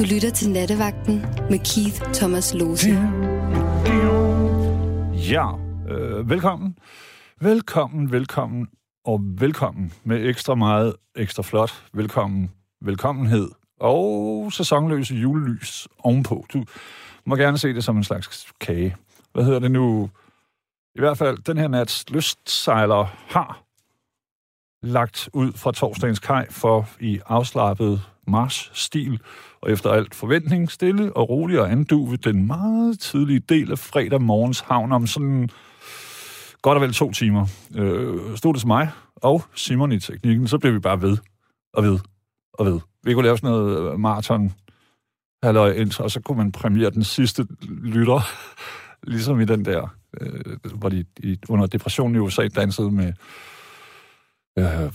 Du lytter til Nattevagten med Keith Thomas Lose. Ja, øh, velkommen. Velkommen, velkommen og velkommen med ekstra meget ekstra flot. Velkommen, velkommenhed og sæsonløse julelys ovenpå. Du må gerne se det som en slags kage. Hvad hedder det nu? I hvert fald, den her nats lystsejler har lagt ud fra torsdagens kaj for i afslappet mars-stil, og efter alt forventning stille og roligt og anduve den meget tidlige del af fredag morgens havn om sådan godt og vel to timer. Øh, stod det til mig og Simon i teknikken, så blev vi bare ved og ved og ved. Vi kunne lave sådan noget øh, maraton halløj ind, og så kunne man premiere den sidste lytter, ligesom i den der, øh, hvor de, de under depressionen i USA dansede med øh, øh,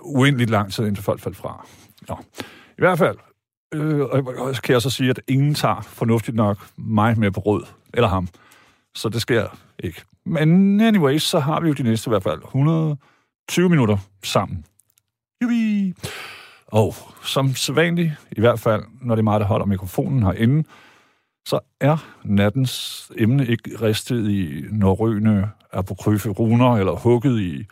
uendeligt lang tid, indtil folk faldt fra. Nå. I hvert fald, øh, og kan jeg så sige, at ingen tager fornuftigt nok mig med på råd, eller ham. Så det sker ikke. Men anyways, så har vi jo de næste i hvert fald 120 minutter sammen. Jubi! Og som sædvanligt, i hvert fald når det er mig, der holder mikrofonen herinde, så er nattens emne ikke ristet i norrøne apokryfe runer, eller hugget i,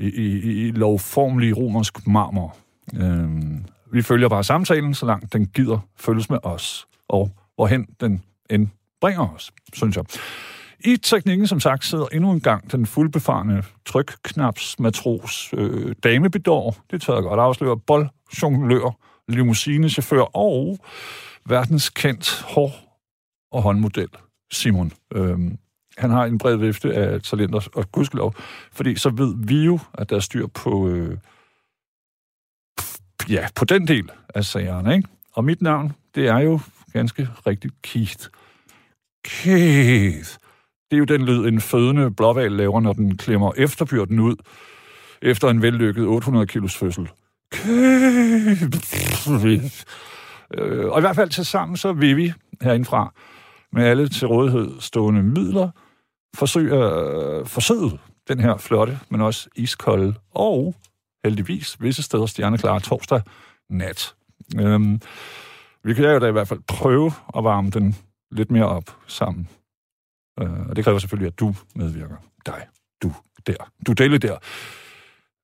i, i, i lovformelig romersk marmor. Øhm, vi følger bare samtalen, så langt den gider følges med os, og hvorhen den end bringer os, synes jeg. I teknikken, som sagt, sidder endnu en gang den fuldbefarne trykknaps matros øh, damebedår, det tør jeg godt afsløre, boldjonglør, limousinechauffør og verdenskendt hår- og håndmodel, Simon. Øhm, han har en bred vifte af talenter, og gudskelov, fordi så ved vi jo, at der er styr på, øh, ja, på den del af sagerne, ikke? Og mit navn, det er jo ganske rigtigt Keith. Keith. Det er jo den lyd, en fødende blåval laver, når den klemmer efterbyrden ud efter en vellykket 800 kilos fødsel. Keith. Øh, og i hvert fald til sammen, så vil vi herindfra med alle til rådighed stående midler forsøge at øh, forsøge den her flotte, men også iskolde og heldigvis visse steder stjerneklare torsdag nat. Øhm, vi kan jo da i hvert fald prøve at varme den lidt mere op sammen. Øh, og det kræver selvfølgelig, at du medvirker. Dig. Du der. Du deler der.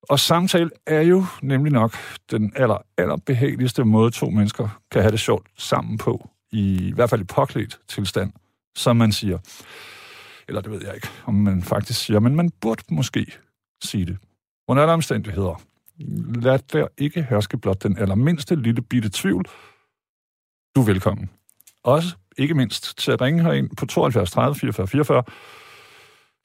Og samtale er jo nemlig nok den aller, aller behageligste måde, to mennesker kan have det sjovt sammen på. I, i hvert fald i påklædt tilstand, som man siger. Eller det ved jeg ikke, om man faktisk siger, men man burde måske sige det. Under alle omstændigheder, lad der ikke herske blot den allermindste lille bitte tvivl. Du er velkommen. Også ikke mindst til at ringe herind på 72 30 44 44.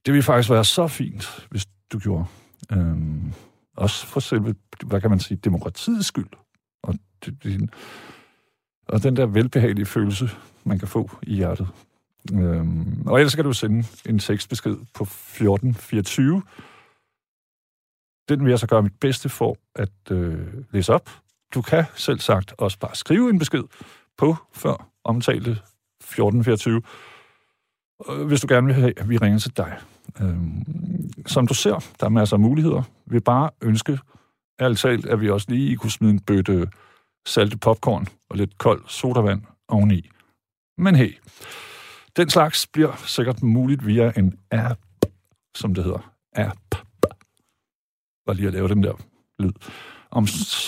Det ville faktisk være så fint, hvis du gjorde. Øhm, også for selve, hvad kan man sige, demokratiets skyld. Og, det, det, og den der velbehagelige følelse, man kan få i hjertet. Øhm, og ellers kan du sende en tekstbesked på 1424. Den vil jeg så gøre mit bedste for at øh, læse op. Du kan selv sagt også bare skrive en besked på før omtalte 1424, hvis du gerne vil have, at vi ringer til dig. Øhm, som du ser, der er masser af muligheder. Vi bare ønske, ærligt talt, at vi også lige kunne smide en bøtte salte popcorn og lidt kold sodavand oveni. Men hey, den slags bliver sikkert muligt via en app, som det hedder. App. Bare lige at lave den der lyd. Om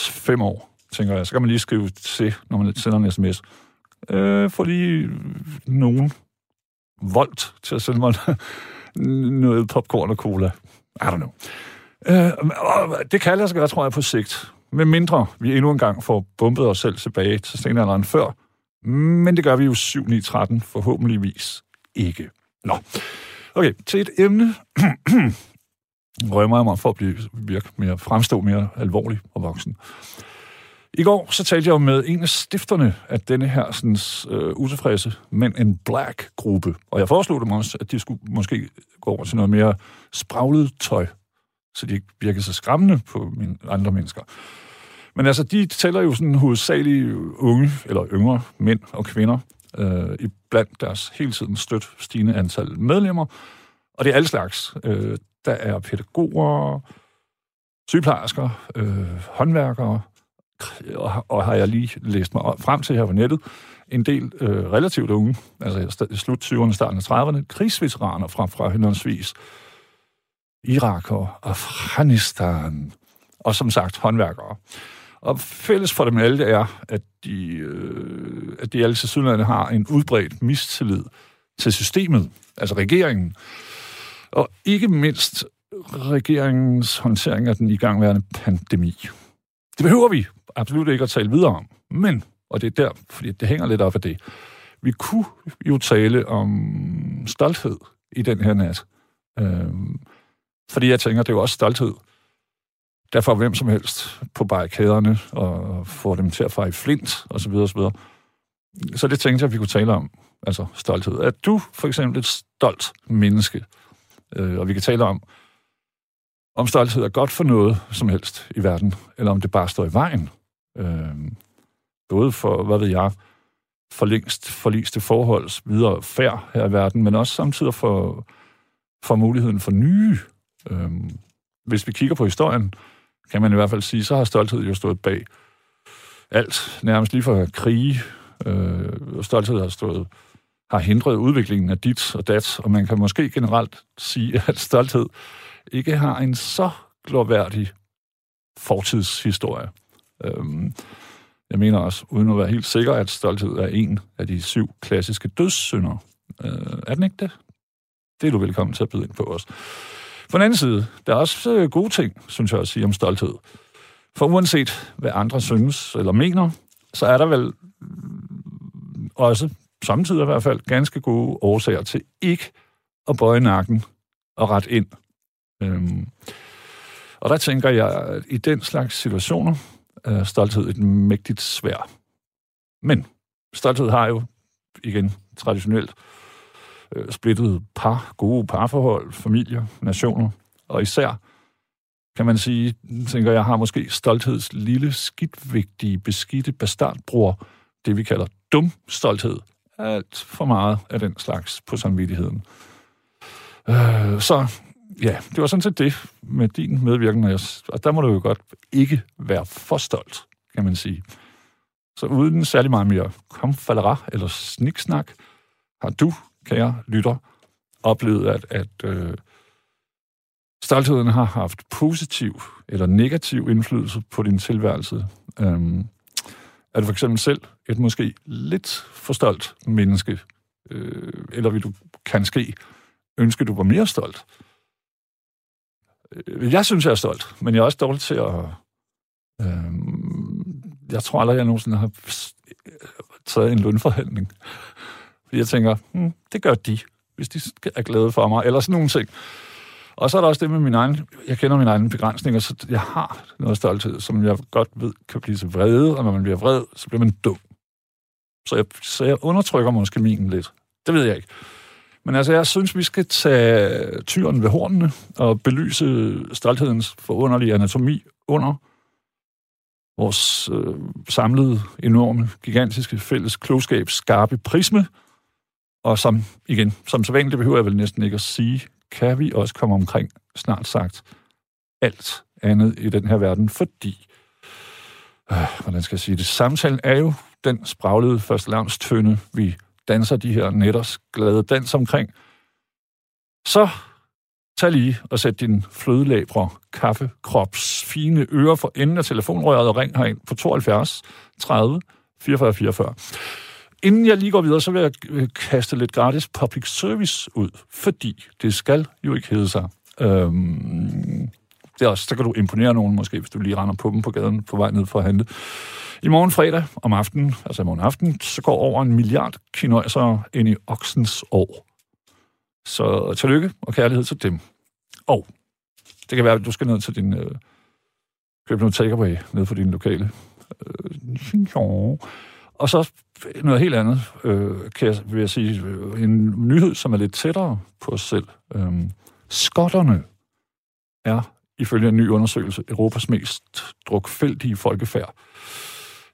fem år, tænker jeg, så kan man lige skrive til, når man sender en sms. Øh, få lige nogen voldt til at sende mig noget popcorn og cola. I don't know. Øh, det kan lade sig gøre, tror jeg, på sigt. Med mindre vi endnu en gang får bumpet os selv tilbage til stenalderen før. Men det gør vi jo 7-9-13 forhåbentligvis ikke. Nå. Okay, til et emne, rømmer jeg mig for at blive, virke mere, fremstå mere alvorlig og voksen. I går så talte jeg med en af stifterne af denne her sådan, øh, utilfredse Men en Black-gruppe. Og jeg foreslog dem også, at de skulle måske gå over til noget mere spraglet tøj, så de ikke virker så skræmmende på mine andre mennesker. Men altså, de tæller jo sådan hovedsageligt unge eller yngre mænd og kvinder øh, i blandt deres hele tiden støt stigende antal medlemmer. Og det er alle slags. Øh, der er pædagoger, sygeplejersker, øh, håndværkere, og, og har jeg lige læst mig frem til her på nettet, en del øh, relativt unge, altså slut 20'erne, starten af 30'erne, krigsveteraner fra, fra henholdsvis Irak og Afghanistan, og som sagt håndværkere. Og fælles for dem alle er, at de, øh, at de alle til har en udbredt mistillid til systemet, altså regeringen. Og ikke mindst regeringens håndtering af den igangværende pandemi. Det behøver vi absolut ikke at tale videre om, men, og det er der, fordi det hænger lidt op af det, vi kunne jo tale om stolthed i den her nat. Øhm, fordi jeg tænker, det er jo også stolthed. Derfor hvem som helst på barrikaderne og få dem til at fejre flint, og så videre, og så videre. Så det tænkte jeg, at vi kunne tale om, altså stolthed. Er du for eksempel et stolt menneske? Øh, og vi kan tale om, om stolthed er godt for noget som helst i verden, eller om det bare står i vejen. Øh, både for, hvad ved jeg, for længst forliste forholds videre færd her i verden, men også samtidig for, for muligheden for nye. Øh, hvis vi kigger på historien, kan man i hvert fald sige, så har stolthed jo stået bag alt, nærmest lige fra krige. Øh, stolthed har stået har hindret udviklingen af dit og dat, og man kan måske generelt sige, at stolthed ikke har en så glorværdig fortidshistorie. Øhm, jeg mener også, uden at være helt sikker, at stolthed er en af de syv klassiske dødssynder. Øh, er den ikke det? Det er du velkommen til at byde ind på os. På den anden side, der er også øh, gode ting, synes jeg at sige om stolthed. For uanset hvad andre synes eller mener, så er der vel mm, også, samtidig i hvert fald, ganske gode årsager til ikke at bøje nakken og ret ind Øhm, og der tænker jeg, at i den slags situationer er stolthed et mægtigt svær. Men stolthed har jo, igen traditionelt, øh, par, gode parforhold, familier, nationer, og især kan man sige, tænker jeg, har måske stoltheds lille, skidtvigtige, beskidte bastardbror, det vi kalder dum stolthed. Alt for meget af den slags på samvittigheden. Øh, så ja, det var sådan set det med din medvirken, og der må du jo godt ikke være for stolt, kan man sige. Så uden særlig meget mere komfalera eller sniksnak, har du, kære lytter, oplevet, at, at øh, stoltheden har haft positiv eller negativ indflydelse på din tilværelse. Øhm, er du for eksempel selv et måske lidt for stolt menneske, øh, eller vil du kan ske ønske, du var mere stolt? Øh, jeg synes, jeg er stolt, men jeg er også dårlig til at... Øh, jeg tror aldrig, jeg nogensinde har taget en lønforhandling. Fordi jeg tænker, hmm, det gør de, hvis de er glade for mig, eller sådan nogle ting. Og så er der også det med min egen... Jeg kender mine egne begrænsninger, så jeg har noget stolthed, som jeg godt ved kan blive så vrede, og når man bliver vred, så bliver man dum. Så jeg, så jeg undertrykker måske min lidt. Det ved jeg ikke. Men altså, jeg synes, vi skal tage tyren ved hornene og belyse stolthedens forunderlige anatomi under vores øh, samlede, enorme, gigantiske fælles klogskab, skarpe prisme. Og som, igen, som så vanligt behøver jeg vel næsten ikke at sige, kan vi også komme omkring snart sagt alt andet i den her verden, fordi, øh, hvordan skal jeg sige det, samtalen er jo den spraglede første tønde, vi danser de her netters glade dans omkring, så tag lige og sæt din flødelabre, kaffe, krops, fine ører for enden af telefonrøret og ring herind på 72 30 44 44. Inden jeg lige går videre, så vil jeg øh, kaste lidt gratis public service ud, fordi det skal jo ikke hedde sig. Øhm, det er også, så kan du imponere nogen måske, hvis du lige render på dem på gaden på vej ned for at handle. I morgen fredag om aftenen, altså i morgen aften, så går over en milliard kinøjser ind i oksens år. Så tillykke og kærlighed til dem. Og det kan være, at du skal ned til din... Øh, købe noget takeaway ned for din lokale. Øh, og så noget helt andet, øh, kan jeg, vil jeg sige. Øh, en nyhed, som er lidt tættere på os selv. Øhm, skotterne er, ifølge en ny undersøgelse, Europas mest drukfældige folkefærd.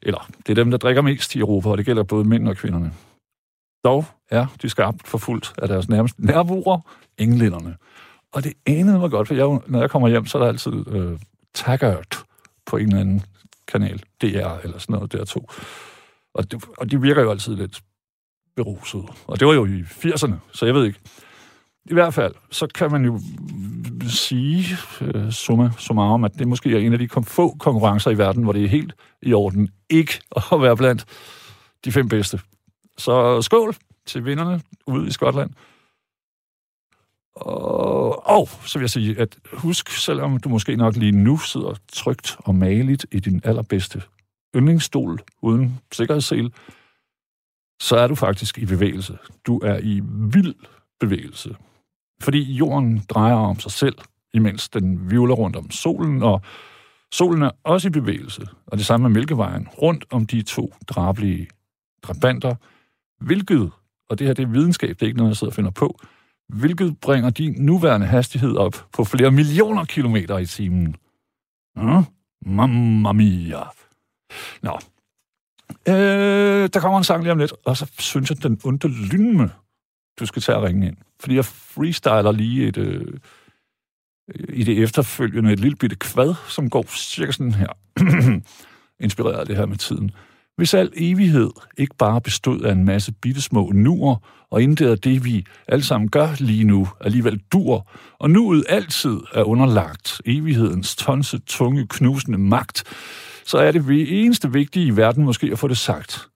Eller, det er dem, der drikker mest i Europa, og det gælder både mænd og kvinderne. Dog er de skarpt forfulgt af deres nærmeste nærboere, englænderne. Og det anede mig godt, for jeg, når jeg kommer hjem, så er der altid øh, taggart på en eller anden kanal, DR eller sådan noget, DR2. Og, det, og de virker jo altid lidt beruset. Og det var jo i 80'erne, så jeg ved ikke. I hvert fald, så kan man jo sige, øh, summa summarum, at det måske er en af de få konkurrencer i verden, hvor det er helt i orden ikke at være blandt de fem bedste. Så skål til vinderne ude i Skotland. Og, og så vil jeg sige, at husk, selvom du måske nok lige nu sidder trygt og maligt i din allerbedste yndlingsstol uden sikkerhedssel, så er du faktisk i bevægelse. Du er i vild bevægelse. Fordi jorden drejer om sig selv, imens den vivler rundt om solen, og solen er også i bevægelse, og det samme med Mælkevejen, rundt om de to drabelige drabanter, hvilket, og det her det er videnskab, det er ikke noget, jeg sidder og finder på, hvilket bringer din nuværende hastighed op på flere millioner kilometer i timen. Ja? Mamma mia. Nå. Øh, der kommer en sang lige om lidt, og så synes jeg, den onde lynme, du skal tage og ringe ind. Fordi jeg freestyler lige et, øh, i det efterfølgende et lille bitte kvad, som går cirka sådan her. Inspireret af det her med tiden. Hvis al evighed ikke bare bestod af en masse bittesmå nuer, og intet af det, vi alle sammen gør lige nu, alligevel dur, og nuet altid er underlagt evighedens tonse, tunge, knusende magt, så er det det eneste vigtige i verden måske at få det sagt.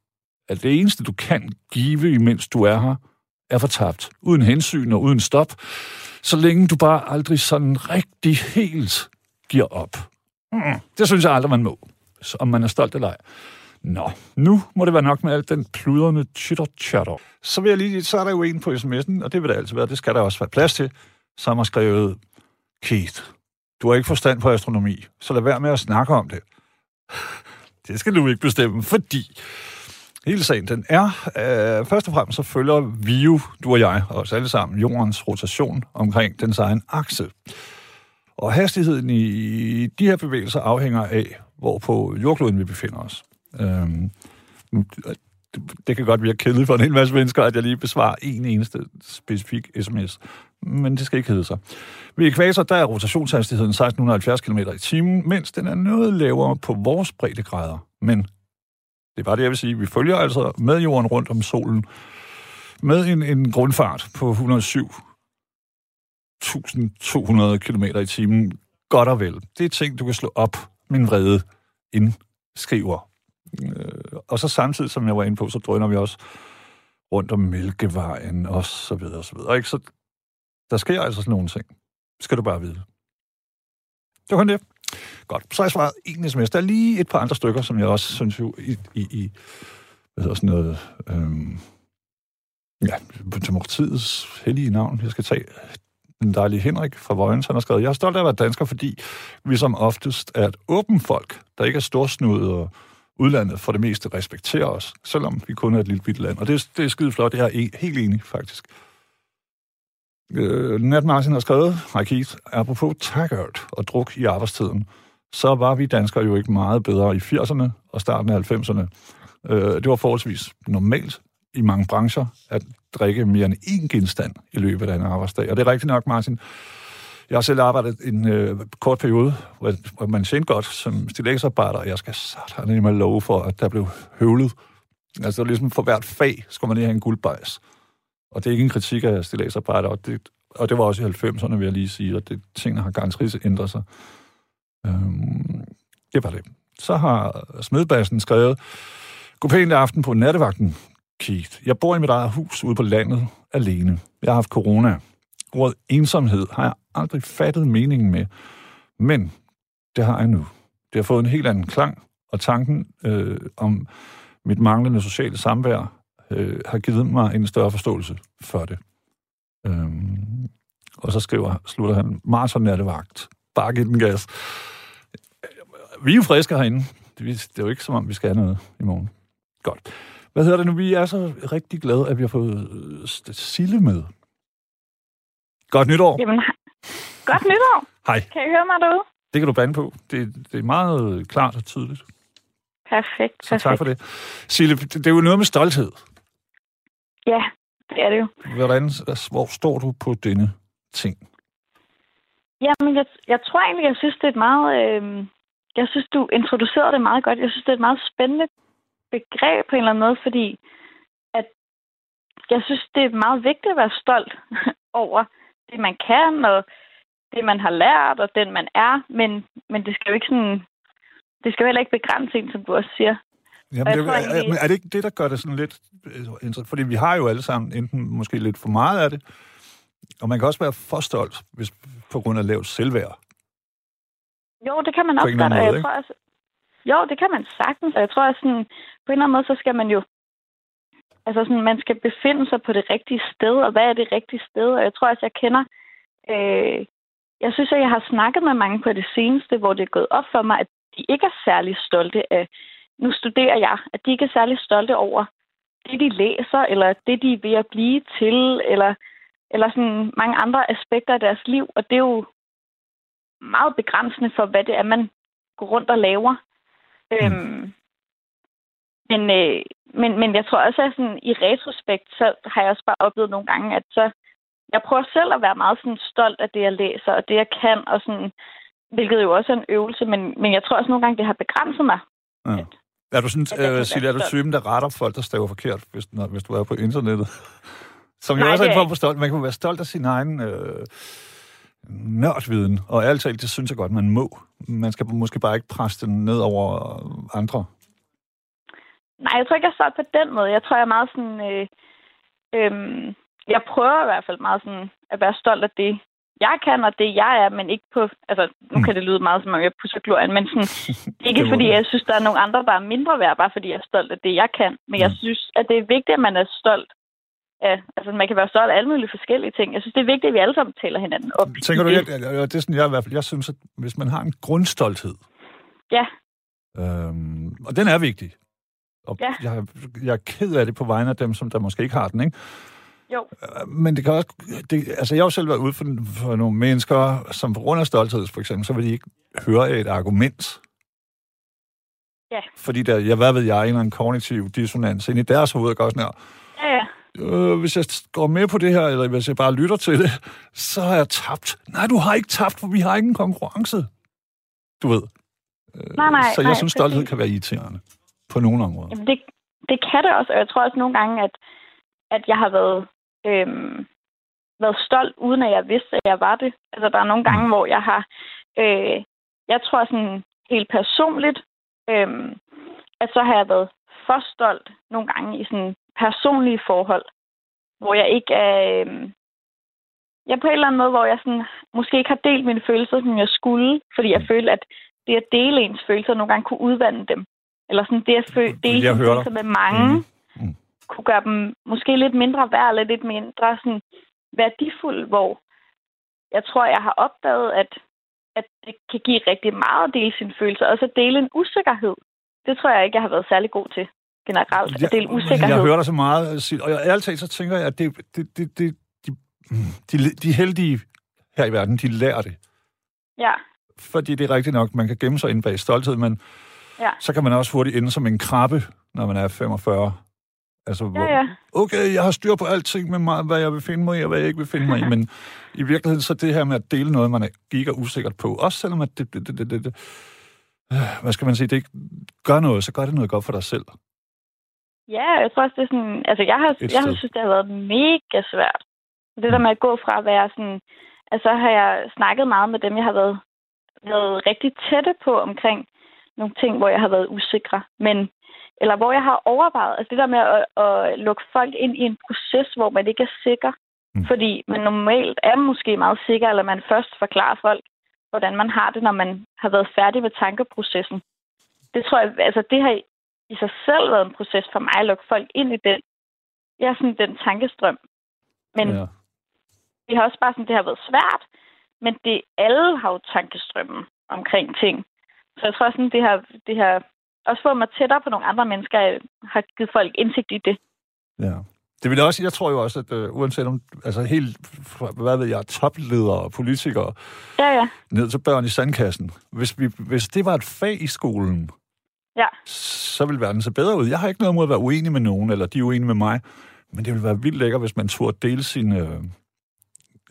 At det eneste, du kan give, imens du er her, er fortabt, uden hensyn og uden stop, så længe du bare aldrig sådan rigtig helt giver op. Mm, det synes jeg aldrig, man må, om man er stolt eller ej. Nå, nu må det være nok med alt den pludrende chitter-chatter. Så, vil jeg lige, så er der jo en på sms'en, og det vil der altid være, det skal der også være plads til, som har skrevet, Keith, du har ikke forstand på astronomi, så lad være med at snakke om det. Det skal du ikke bestemme, fordi hele sagen, den er, øh, først og fremmest så følger vi jo, du og jeg, og os alle sammen, jordens rotation omkring den egen akse. Og hastigheden i de her bevægelser afhænger af, hvor på jordkloden vi befinder os. Øhm, det kan godt virke kedeligt for en hel masse mennesker, at jeg lige besvarer en eneste specifik sms. Men det skal ikke hedde sig. Ved ekvator, der er rotationshastigheden 1670 km i timen, mens den er noget lavere på vores breddegrader. Men det er bare det, jeg vil sige. Vi følger altså med jorden rundt om solen med en, en grundfart på 107.200 km i timen. Godt og vel. Det er ting, du kan slå op, min vrede indskriver Øh, og så samtidig, som jeg var inde på, så drøner vi også rundt om Mælkevejen og så videre og så videre. Ikke? Så der sker altså sådan nogle ting. Skal du bare vide. Det var kun det. Godt. Så har jeg svaret en sms. Der er lige et par andre stykker, som jeg også synes jo i, i, i hvad hedder sådan noget, øhm, ja, demokratiets hellige navn. Jeg skal tage den dejlige Henrik fra Vojens, han har skrevet, jeg er stolt af at være dansker, fordi vi som oftest er et åbent folk, der ikke er storsnudet og udlandet for det meste respekterer os, selvom vi kun er et lille bitte land. Og det, det er skide flot, det er jeg helt enig, faktisk. Øh, Nat Martin har skrevet, hej Keith, apropos taggart og druk i arbejdstiden, så var vi danskere jo ikke meget bedre i 80'erne og starten af 90'erne. Øh, det var forholdsvis normalt i mange brancher at drikke mere end én genstand i løbet af en arbejdsdag. Og det er rigtigt nok, Martin. Jeg har selv arbejdet en øh, kort periode, hvor, hvor man tjente godt som stilægsarbejder, og jeg skal sådan med love for, at der blev høvlet. Altså, det ligesom for hvert fag skulle man lige have en guldbejs. Og det er ikke en kritik af stilægsarbejder, og det, og det var også i 90'erne, vil jeg lige sige, og det, tingene har garanteret ændret sig. Øhm, det var det. Så har smedbassen skrevet, God pænt aften på nattevagten, Keith. Jeg bor i mit eget hus ude på landet alene. Jeg har haft corona. Ordet ensomhed har jeg aldrig fattet meningen med. Men det har jeg nu. Det har fået en helt anden klang, og tanken øh, om mit manglende sociale samvær øh, har givet mig en større forståelse for det. Øhm, og så skriver, slutter han, Martin er det vagt. Bare giv den gas. Vi er jo friske herinde. Det, det er jo ikke som om, vi skal have noget i morgen. Godt. Hvad hedder det nu? Vi er så rigtig glade, at vi har fået øh, Sille med. Godt nytår. Jamen, godt nytår. Hej. Kan I høre mig derude? Det kan du bande på. Det, det er meget klart og tydeligt. Perfekt, Så perfekt. tak for det. Sille, det, det er jo noget med stolthed. Ja, det er det jo. Hvordan, altså, hvor står du på denne ting? Jamen, jeg, jeg tror egentlig, jeg synes, det er et meget, øh, jeg synes, du introducerede det meget godt. Jeg synes, det er et meget spændende begreb på en eller anden måde, fordi at jeg synes, det er meget vigtigt at være stolt over det, man kan, og det, man har lært, og den, man er. Men, men det skal jo ikke sådan... Det skal jo heller ikke begrænse en, som du også siger. Jamen, det, er, er, er det ikke det, der gør det sådan lidt øh, interessant? Fordi vi har jo alle sammen enten måske lidt for meget af det, og man kan også være for stolt, hvis, på grund af lavt selvværd. Jo, det kan man også godt, og jeg måde, tror også... Jo, det kan man sagtens, og jeg tror også sådan, på en eller anden måde, så skal man jo... Altså sådan, man skal befinde sig på det rigtige sted, og hvad er det rigtige sted? Og jeg tror også, jeg kender... Øh, jeg synes, at jeg har snakket med mange på det seneste, hvor det er gået op for mig, at de ikke er særlig stolte af... Nu studerer jeg, at de ikke er særlig stolte over det, de læser, eller det, de er ved at blive til, eller, eller sådan mange andre aspekter af deres liv. Og det er jo meget begrænsende for, hvad det er, man går rundt og laver. Mm. Øhm, men, øh, men, men jeg tror også, at sådan, i retrospekt, så har jeg også bare oplevet nogle gange, at så, jeg prøver selv at være meget sådan, stolt af det, jeg læser, og det, jeg kan, og sådan, hvilket jo også er en øvelse, men, men jeg tror også nogle gange, det har begrænset mig. Ja. At- Er du, sådan, øh, være Silje, er du typen, der retter folk, der staver forkert, hvis, når, hvis du er på internettet? Som jo også er en form for stolt. Man kan være stolt af sin egen øh, nørdviden, og talt, det synes jeg godt, man må. Man skal måske bare ikke presse den ned over andre. Nej, jeg tror ikke, jeg er stolt på den måde. Jeg tror, jeg er meget sådan... Øh, øh, jeg prøver i hvert fald meget sådan at være stolt af det, jeg kan, og det, jeg er, men ikke på... Altså, nu Mm. kan det lyde meget, som om jeg pusser glorien, men sådan, ikke fordi jeg synes, der er nogle andre, der er mindre værd, bare fordi jeg er stolt af det, jeg kan. Men jeg Mm. synes, at det er vigtigt, at man er stolt af... Altså, man kan være stolt af alle mulige forskellige ting. Jeg synes, det er vigtigt, at vi alle sammen taler hinanden op. Tænker du, det. jeg, det er sådan, jeg i hvert fald, jeg synes, at hvis man har en grundstolthed, Ja, øhm, og den er vigtig, og Ja. jeg, jeg er ked af det på vegne af dem, som der måske ikke har den, ikke? jo. Øh, Men det kan også... Det, altså, jeg har jo selv været ude for, for nogle mennesker, som på grund af stolthed, for eksempel, så vil de ikke høre et argument. Ja. Fordi der, jeg, hvad ved jeg, en eller anden kognitiv dissonans ind i deres hoved, går sådan her, Ja, ja. øh, hvis jeg går med på det her, eller hvis jeg bare lytter til det, så har jeg tabt. Nej, du har ikke tabt, for vi har ikke en konkurrence. Du ved. Øh, Nej, nej, så jeg nej, synes, stolthed kan være irriterende. På nogle områder. Jamen, det, det kan det også, og jeg tror også nogle gange, at, at jeg har været, øhm, været stolt, uden at jeg vidste, at jeg var det. Altså, der er nogle gange, hvor jeg har... Øh, jeg tror sådan helt personligt, øhm, at så har jeg været for stolt nogle gange i sådan personlige forhold, hvor jeg ikke er... Øhm, jeg på en eller anden måde, hvor jeg sådan, måske ikke har delt mine følelser, som jeg skulle, fordi jeg følte, at det at dele ens følelser nogle gange kunne udvande dem. Eller sådan det at fø- dele jeg sine høre følelser med mange, Mhm. Mhm. kunne gøre dem måske lidt mindre værd, eller lidt mindre sådan værdifuld, hvor jeg tror, jeg har opdaget, at, at det kan give rigtig meget at dele sine følelser, og så dele en usikkerhed. Det tror jeg ikke, jeg har været særlig god til generelt, at dele usikkerhed. Jeg hører dig så meget, og jeg, ærligt talt, så tænker jeg, at det, det, det, det, de, de, de heldige her i verden, de lærer det. Ja, Fordi det er rigtigt nok, man kan gemme sig inde bag stolthed, men ja. så kan man også hurtigt ende som en krabbe, når man er 45. Altså, hvor, Ja, ja. okay, jeg har styr på alting med mig, hvad jeg vil finde mig i, og hvad jeg ikke vil finde mig i, men i virkeligheden så det her med at dele noget, man er giga usikkert på, også selvom at det, det, det, det, det, øh, hvad skal man sige, det ikke gør noget, så gør det noget godt for dig selv. Ja, jeg tror også, det er sådan... Altså, jeg har, Et jeg har synes, det har været mega svært. Det der med at gå fra at være sådan... Altså, så har jeg snakket meget med dem, jeg har været, været rigtig tætte på omkring nogle ting, hvor jeg har været usikre. Men, eller hvor jeg har overvejet, altså det der med at, at lukke folk ind i en proces, hvor man ikke er sikker. Mm. Fordi man normalt er måske meget sikker, eller man først forklarer folk, hvordan man har det, når man har været færdig med tankeprocessen. Det tror jeg, altså det har i sig selv været en proces for mig at lukke folk ind i den, ja, sådan den tankestrøm. Men. Ja. det har også bare sådan, det har været svært, men det alle har jo tankestrømmen omkring ting. Så jeg tror sådan, det har, det har også fået mig tættere på nogle andre mennesker, jeg har givet folk indsigt i det. Ja. Det vil jeg også, jeg tror jo også, at uh, uanset om, altså helt, hvad ved jeg, topledere og politikere, Ja, ja. ned til børn i sandkassen. Hvis, vi, hvis det var et fag i skolen, Ja, så vil verden se bedre ud. Jeg har ikke noget mod at være uenig med nogen, eller de er uenige med mig, men det ville være vildt lækkert, hvis man turde dele sin øh,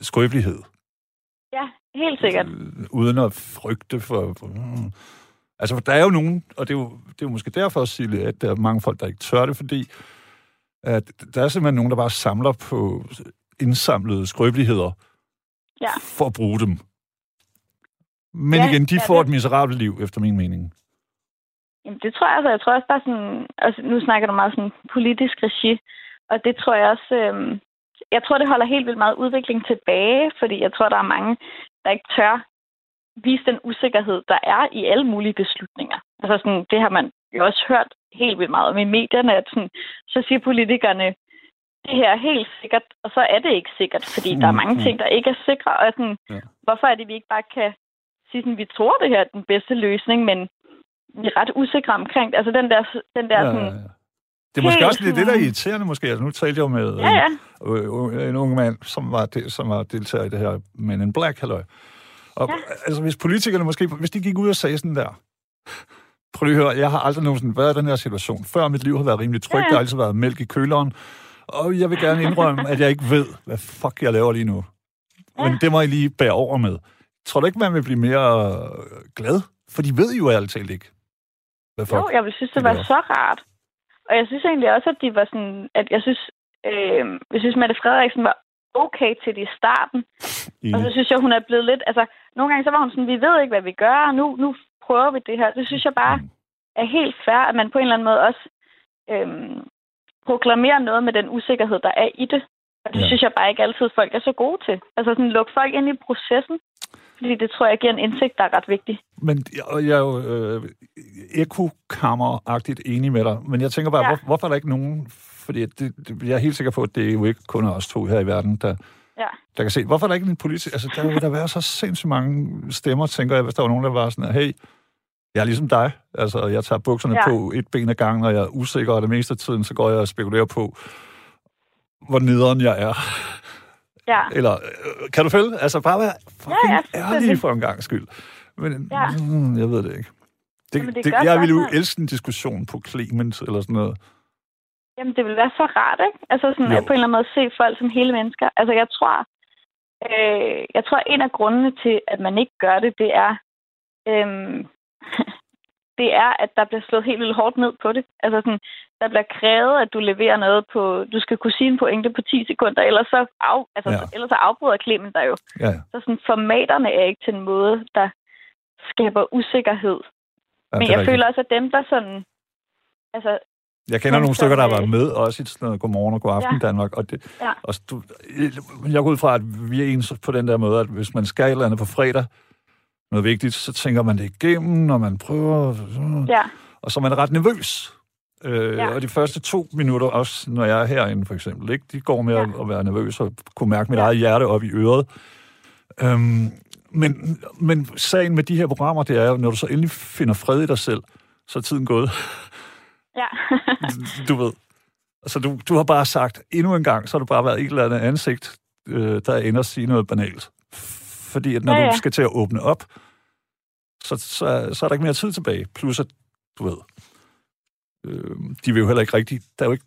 skrøbelighed, ja helt sikkert. øh, uden at frygte for... for mm. Altså, der er jo nogen, og det er jo, det er jo måske derfor, Sille, at der er mange folk, der ikke tør det, fordi at der er simpelthen nogen, der bare samler på indsamlede skrøbeligheder Ja. for at bruge dem. Men Ja, igen, de ja, får det- et miserabelt liv, efter min mening. Jamen, det tror jeg altså. Jeg tror også bare sådan... Altså, nu snakker du meget sådan politisk regi, og det tror jeg også... Øhm, jeg tror, det holder helt vildt meget udvikling tilbage, fordi jeg tror, der er mange, der ikke tør vise den usikkerhed, der er i alle mulige beslutninger. Altså sådan, det har man jo også hørt helt vildt meget om i medierne, at sådan, så siger politikerne, det her er helt sikkert, og så er det ikke sikkert, fordi der er mange Mm, mm. ting, der ikke er sikre, og sådan, Ja. hvorfor er det, vi ikke bare kan sige, sådan, vi tror, det her er den bedste løsning, men vi er ret usikre omkring det. Altså den der, den der sådan, Det er måske Helt også lidt det, der er irriterende, måske. Altså, nu talte jeg med ja, ja, øh, øh, en ung mand, som var, del, som var deltager i det her Men in Black, halløj. Og Ja. altså, hvis politikerne måske, hvis de gik ud og sagde sådan der, prøv lige at høre, jeg har aldrig nogensinde været i den her situation. Før mit liv har været rimelig trygt, Ja, ja. der har altid været mælk i køleren, og jeg vil gerne indrømme, at jeg ikke ved, hvad fuck jeg laver lige nu. Men Ja. det må I lige bære over med. Tror du ikke, man vil blive mere øh, glad? For de ved jo ærligt talt ikke, hvad fuck jo, jeg vil synes, det det var så rart. Og jeg synes egentlig også, at de var sådan, at jeg synes, øh, jeg synes, Mette Frederiksen var okay til det i starten. Og så synes jeg, hun er blevet lidt, altså, nogle gange så var hun sådan, vi ved ikke, hvad vi gør, og nu, nu prøver vi det her. Det synes jeg bare Mm. er helt fair, at man på en eller anden måde også øhm, proklamerer noget med den usikkerhed, der er i det. Og det Ja. synes jeg bare ikke altid, folk er så gode til. Altså sådan, lukke folk ind i processen, fordi det tror jeg giver en indsigt, der er ret vigtig. Men og jeg er jo øh, ekokammer-agtigt enig med dig, men jeg tænker bare, ja. Hvor, hvorfor er der ikke nogen, fordi det, det, jeg er helt sikker på, at det er jo ikke kun os to her i verden, der, Ja. der kan se, hvorfor er der ikke en politik, altså der vil der være så sindssygt mange stemmer, tænker jeg, hvis der var nogen, der var sådan, hey, jeg er ligesom dig, altså jeg tager bukserne. Ja. på et ben ad gangen, og jeg er usikker, og det meste af tiden, så går jeg og spekulerer på, hvor nederen jeg er. Ja, Eller, øh, kan du følge? Altså bare være fucking ja, ærlig selvfølgelig. for en gang skyld. Men Ja. mm, jeg ved det ikke. Det, Jamen, det, det jeg ville jo elske en diskussion på Clement eller sådan noget. Jamen, det vil være så rart, ikke? Altså sådan, Jo. at på en eller anden måde se folk som hele mennesker. Altså, jeg tror, øh, jeg tror, en af grundene til, at man ikke gør det, det er, øhm, det er, at der bliver slået helt vildt hårdt ned på det. Altså sådan, der bliver krævet, at du leverer noget på, du skal kunne sige en pointe på 10 sekunder, ellers så, af, altså, Ja. ellers så afbryder Clement der jo. Ja, ja. Så sådan, formaterne er ikke til en måde, der skaber usikkerhed. ja Men jeg rigtigt. føler også, at dem, der sådan, altså, Jeg kender nogle stykker, der har været med, også i sådan noget Godmorgen og Godaften Ja. Danmark. Og det, Ja. og du, jeg går ud fra, at vi er ens på den der måde, at hvis man skal et eller andet på fredag, noget vigtigt, så tænker man det igennem, og man prøver, ja, og så er man ret nervøs. Øh, ja. Og de første to minutter, også når jeg er herinde for eksempel, ikke, de går med ja. At, at være nervøs og kunne mærke mit Ja. eget hjerte op i øret. Øhm, men, men sagen med de her programmer, det er jo, når du så endelig finder fred i dig selv, så er tiden gået. ja. du ved. Altså, du, du har bare sagt, endnu en gang, så har du bare været et eller andet ansigt, øh, der ender at sige noget banalt. Fordi at når ja. ja. du skal til at åbne op, så, så, så er der ikke mere tid tilbage. Plus at, du ved, øh, de vil jo heller ikke rigtig, der er jo ikke,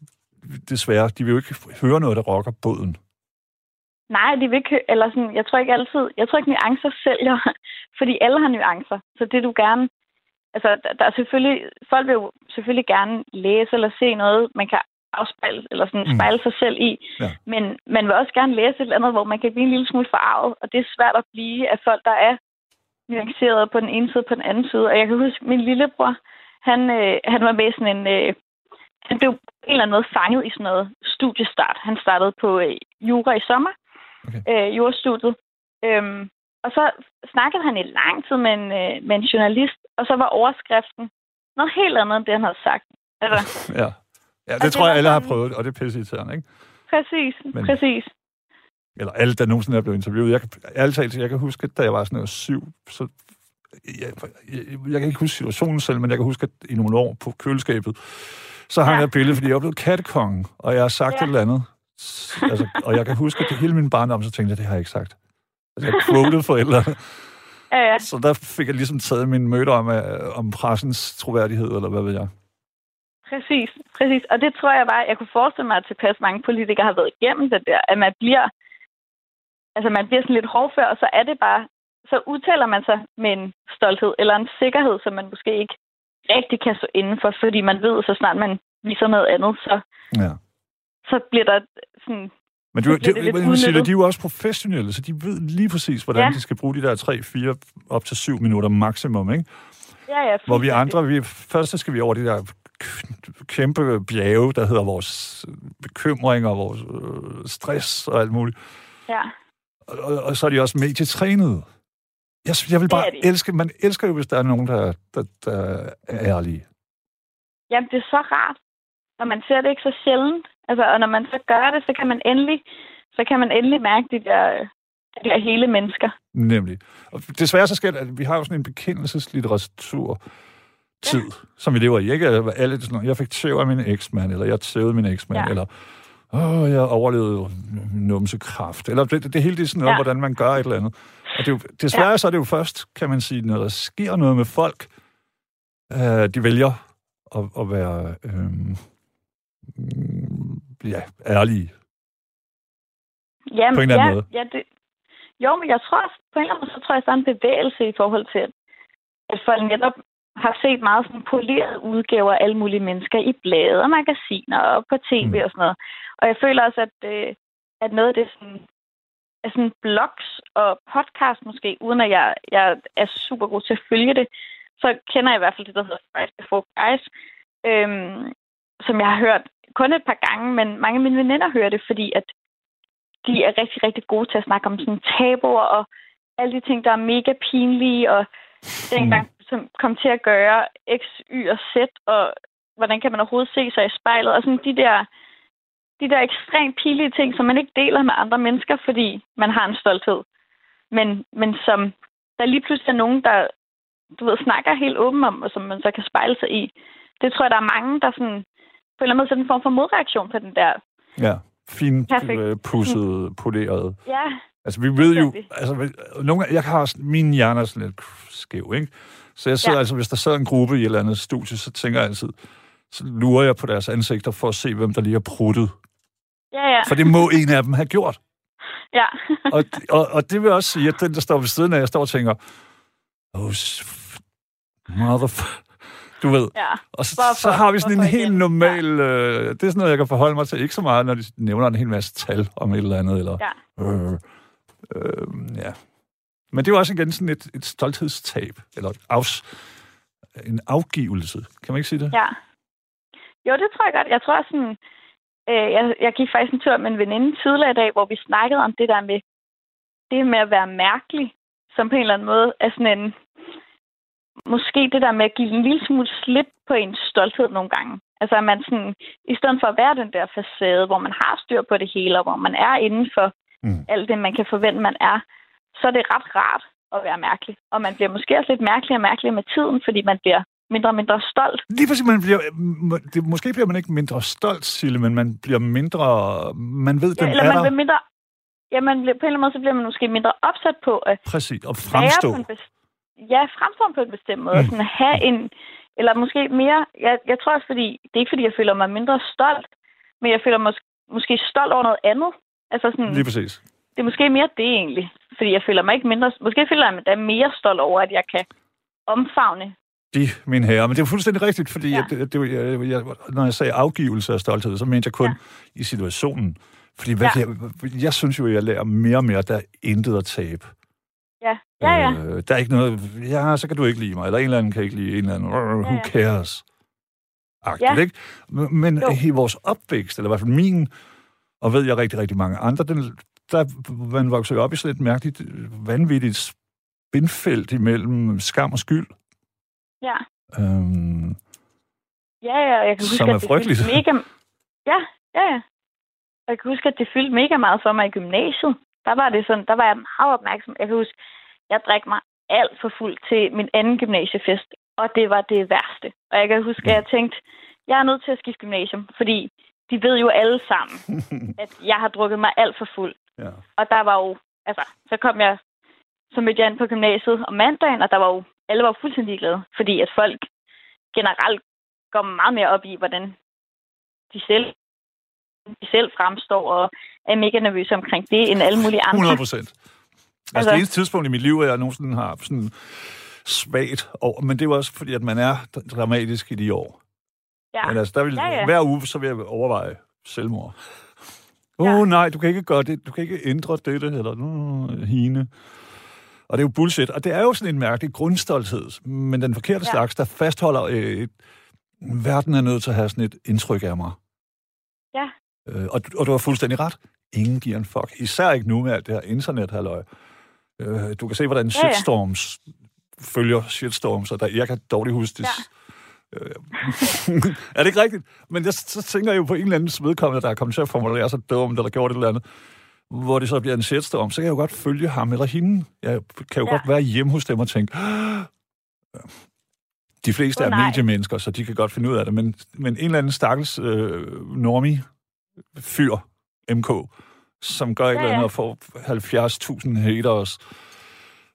desværre, de vil jo ikke høre noget, der rokker båden. Nej, de vil ikke, eller sådan, jeg tror ikke altid, jeg tror ikke nuancer sælger, fordi alle har nuancer. Så det du gerne, altså der, der er selvfølgelig, folk vil jo selvfølgelig gerne læse eller se noget, man kan afspejle, eller sådan Mm. spejle sig selv i. Ja. Men man vil også gerne læse et eller andet, hvor man kan blive en lille smule forarvet, og det er svært at blive af folk, der er nuanceret på den ene side og på den anden side. Og jeg kan huske, min lillebror, han, øh, han var med sådan en, øh, han blev på en eller anden måde fanget i sådan noget studiestart. Han startede på øh, jura i sommer, Okay. øh, jurastudiet. Øhm, og så snakkede han i lang tid med en, øh, med en journalist, og så var overskriften noget helt andet, end det, han havde sagt. Altså, Ja, ja det det tror jeg, var alle har prøvet, og det er pisse irriterende, ikke? præcis, Men... præcis. Eller alle, der nogensinde er blevet interviewet. Jeg kan, ærligt talt, jeg kan huske, da jeg var sådan noget syv, så jeg, jeg, jeg kan ikke huske situationen selv, men jeg kan huske, at i nogle år på køleskabet, så hang Ja. jeg et billede, fordi jeg blevet kattekongen, og jeg har sagt ja. Et eller andet. Altså, og jeg kan huske, at det hele min barndom, så tænkte jeg, det har jeg ikke sagt. Altså, jeg quoted forældrene. Ja, ja. Så der fik jeg ligesom taget min møde om, øh, om pressens troværdighed, eller hvad ved jeg. Præcis, præcis. Og det tror jeg bare, jeg kunne forestille mig, at tilpas mange politikere har været igennem det der, at man bliver, altså man bliver sådan lidt hårdfør, og så er det bare så udtaler man sig med en stolthed eller en sikkerhed, som man måske ikke rigtig kan stå indenfor, fordi man ved, så snart man viser noget andet, så, Ja. så bliver der sådan... Men du, det, det det, udnyttet. de er jo også professionelle, så de ved lige præcis, hvordan ja. De skal bruge de der 3, 4, op til 7 minutter maksimum, ikke? Ja, ja, Hvor vi andre, vi, først så skal vi over de der kæmpe bjerge, der hedder vores bekymringer, vores øh, stress og alt muligt. Ja. Og, og, så er de også medietrænede. Jeg, jeg vil bare elske, man elsker jo, hvis der er nogen, der, der, der er ærlige. Jamen, det er så rart, og man ser det ikke så sjældent. Altså, og når man så gør det, så kan man endelig, så kan man endelig mærke de der, de der hele mennesker. Nemlig. Og desværre så sker det, at vi har jo sådan en bekendelseslitteratur tid, ja. som vi lever i. Ikke alle sådan jeg fik tæv af min eksmand, eller jeg tævede min eksmand. Ja. eller åh, jeg overlevede numsekræft, eller det, det, hele det er sådan noget, ja. Hvordan man gør et eller andet. Og det er jo, desværre ja. så er det jo først, kan man sige, når der sker noget med folk, øh, de vælger at, at være øh, ja, ærlige. Jamen, På en eller anden ja, måde. Ja, det, jo, men jeg tror, på en eller anden måde, så tror jeg, der er en bevægelse i forhold til, at, at folk netop har set meget sådan polerede udgaver af alle mulige mennesker i blade og magasiner og på tv Mm. og sådan noget. Og jeg føler også, at, øh, at noget af det sådan, er sådan blogs og podcast måske, uden at jeg, jeg er super god til at følge det, så kender jeg i hvert fald det, der hedder Fridays Before Guys, øhm, som jeg har hørt kun et par gange, men mange af mine veninder hører det, fordi at de er rigtig, rigtig gode til at snakke om sådan tabuer og alle de ting, der er mega pinlige, og dengang, som kom til at gøre X, Y og Z, og hvordan kan man overhovedet se sig i spejlet, og sådan de der, de der ekstremt pinlige ting, som man ikke deler med andre mennesker, fordi man har en stolthed. Men, men som der lige pludselig er nogen, der du ved, snakker helt åben om, og som man så kan spejle sig i. Det tror jeg, der er mange, der sådan, på en eller anden måde en form for modreaktion på den der. Ja, fint Perfekt. øh, pusset, poleret. Ja, Altså, vi ved jo... Altså, nogle, jeg har. Min hjerne er sådan lidt skæv, ikke? Så jeg sidder ja. Altså, hvis der sidder en gruppe i et eller andet studie, så tænker jeg altid, så lurer jeg på deres ansigter for at se, hvem der lige har pruttet. ja, ja. For det må en af dem have gjort. ja. Og, og, og det vil også sige, at den, der står ved siden af, jeg står og tænker, oh, motherfucker. Du ved. ja. Og så, Hvorfor? så har vi sådan en helt igen? normal... Øh, det er sådan noget, jeg kan forholde mig til. Ikke så meget, når de nævner en hel masse tal om et eller andet. Eller, Ja. øh, øh, ja. Men det er jo også igen sådan et, et stolthedstab. Eller et afs, en afgivelse. Kan man ikke sige det? Ja. Jo, det tror jeg godt. Jeg tror sådan... Øh, jeg, jeg gik faktisk en tur med en veninde tidligere i dag, hvor vi snakkede om det der med det med at være mærkelig, som på en eller anden måde er sådan en... Måske det der med at give en lille smule slip på ens stolthed nogle gange. Altså at man sådan, i stedet for at være den der facade, hvor man har styr på det hele, og hvor man er inden for Mm. alt det, man kan forvente, man er, så er det ret rart at være mærkelig. Og man bliver måske også lidt mærkelig og mærkelig med tiden, fordi man bliver mindre og mindre stolt. Lige præcis, man bliver, det, måske bliver man ikke mindre stolt, Sille, men man bliver mindre... Man ved, den Ja, eller er man der. bliver mindre... Ja, man bliver, på en eller anden måde, så bliver man måske mindre opsat på at Præcis, og fremstå. på en best... Ja, fremstå på en bestemt måde. Mm. Sådan at have en... Eller måske mere... Jeg, jeg tror også, fordi... Det er ikke, fordi jeg føler mig mindre stolt, men jeg føler mig mås- måske stolt over noget andet. Altså sådan... Lige præcis. Det er måske mere det egentlig. Fordi jeg føler mig ikke mindre... Måske føler jeg mig da mere stolt over, at jeg kan omfavne. De, mine herrer. Men det er fuldstændig rigtigt, fordi ja. Jeg, det, jeg, jeg, når jeg sagde afgivelse af stolthed, så mente jeg kun ja. I situationen. Fordi hvad, Ja. jeg, jeg synes jo, jeg lærer mere og mere, der er intet at tabe. Ja, ja, ja. Øh, der er ikke noget, ja, så kan du ikke lide mig, eller en eller anden kan ikke lide en eller anden, who Ja, ja. cares? Agtigt, Ja. ikke? Men men Jo. i vores opvækst, eller i hvert fald min, og ved jeg rigtig, rigtig mange andre, den, der man vokser op i sådan et mærkeligt, vanvittigt spindfelt imellem skam og skyld. Ja, Øhm, ja, ja. Jeg kan huske, Som er at det frygteligt. mega... Ja, ja, ja. Jeg kan huske, at det fyldte mega meget for mig i gymnasiet. Der var det sådan, der var jeg meget opmærksom. Jeg kan huske, jeg drak mig alt for fuld til min anden gymnasiefest, og det var det værste. Og jeg kan huske, at jeg tænkte, jeg er nødt til at skifte gymnasium, fordi de ved jo alle sammen, at jeg har drukket mig alt for fuld. Ja. Og der var jo, altså, så kom jeg, så mødte jeg ind på gymnasiet om mandagen, og der var jo, alle var jo fuldstændig glade, fordi at folk generelt går meget mere op i, hvordan de selv, de selv fremstår, og er mega nervøse omkring det, end alle mulige andre. 100 procent. Altså, altså det eneste tidspunkt i mit liv, hvor jeg nogensinde har sådan svagt over, men det er jo også fordi, at man er dramatisk i de år. Ja. Men altså, der vil, Ja, ja. hver uge, så vil jeg overveje selvmord. Åh Ja. oh, nej, du kan ikke gøre det, du kan ikke ændre dette, eller uh, hine. Og det er jo bullshit. Og det er jo sådan en mærkelig grundstolthed, men den forkerte Ja. slags, der fastholder øh, verden er nødt til at have sådan et indtryk af mig. Ja. Øh, og, og du har fuldstændig ret. Ingen giver en fuck. Især ikke nu med alt det her internet, halløj. Øh, du kan se, hvordan Ja, ja. shitstorms følger shitstorms, og der, jeg kan dårligt huske det. Øh, er det ikke rigtigt? Men jeg, så tænker jeg jo på en eller anden vedkommende, der er kommet til at formulere sig dumt, eller gjort et eller andet, hvor det så bliver en shitstorm, så kan jeg jo godt følge ham eller hende. Jeg kan jo Ja. godt være hjemme hos dem og tænke, de fleste Åh, er nej. mediemennesker, så de kan godt finde ud af det, men, men en eller anden stakkels øh, normie fyr, MK, som gør et Ja, eller andet ja. og får 70.000 haters.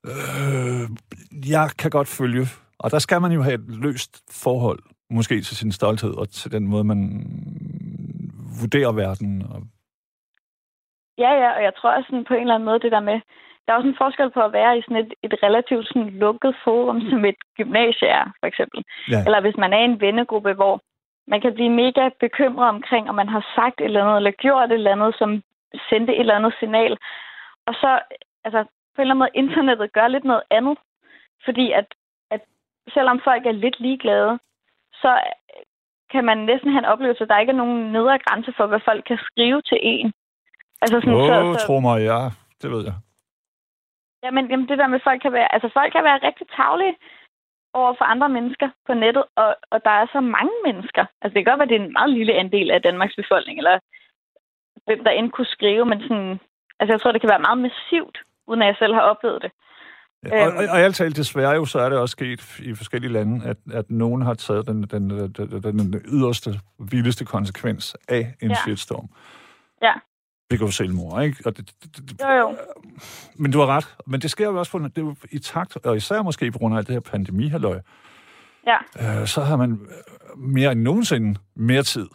Øh, jeg kan godt følge, og der skal man jo have et løst forhold, måske til sin stolthed og til den måde, man vurderer verden. Og, Ja, ja, og jeg tror også sådan på en eller anden måde, det der med, der er også en forskel på at være i sådan et, et relativt sådan lukket forum, som et gymnasie er, for eksempel. ja. Eller hvis man er i en vennegruppe, hvor man kan blive mega bekymret omkring, om man har sagt et eller andet, eller gjort et eller andet, som sendte et eller andet signal. Og så, altså, på en eller anden måde, internettet gør lidt noget andet. Fordi at, at selvom folk er lidt ligeglade, så kan man næsten have en oplevelse, at der ikke er nogen nedre grænse for, hvad folk kan skrive til en. Altså sådan, Åh, så, oh, så, tro mig, ja, det ved jeg. Jamen, jamen, det der med, folk kan være, altså folk kan være rigtig tavlige over for andre mennesker på nettet, og, og der er så mange mennesker. Altså det kan godt være, at det er en meget lille andel af Danmarks befolkning, eller hvem der end kunne skrive, men sådan, altså jeg tror, det kan være meget massivt, uden at jeg selv har oplevet det. Ja, og, Øhm. og, og alt talt desværre jo, så er det også sket i forskellige lande, at, at nogen har taget den, den, den, den, den yderste, vildeste konsekvens af en Ja. shitstorm. Ja. Begå selvmord, ikke? Og det, det, det, Jo, jo. men du har ret. Men det sker jo også på, det jo i takt, og især måske på grund af det her pandemihalløj, Ja, øh, så har man øh, mere end nogensinde mere tid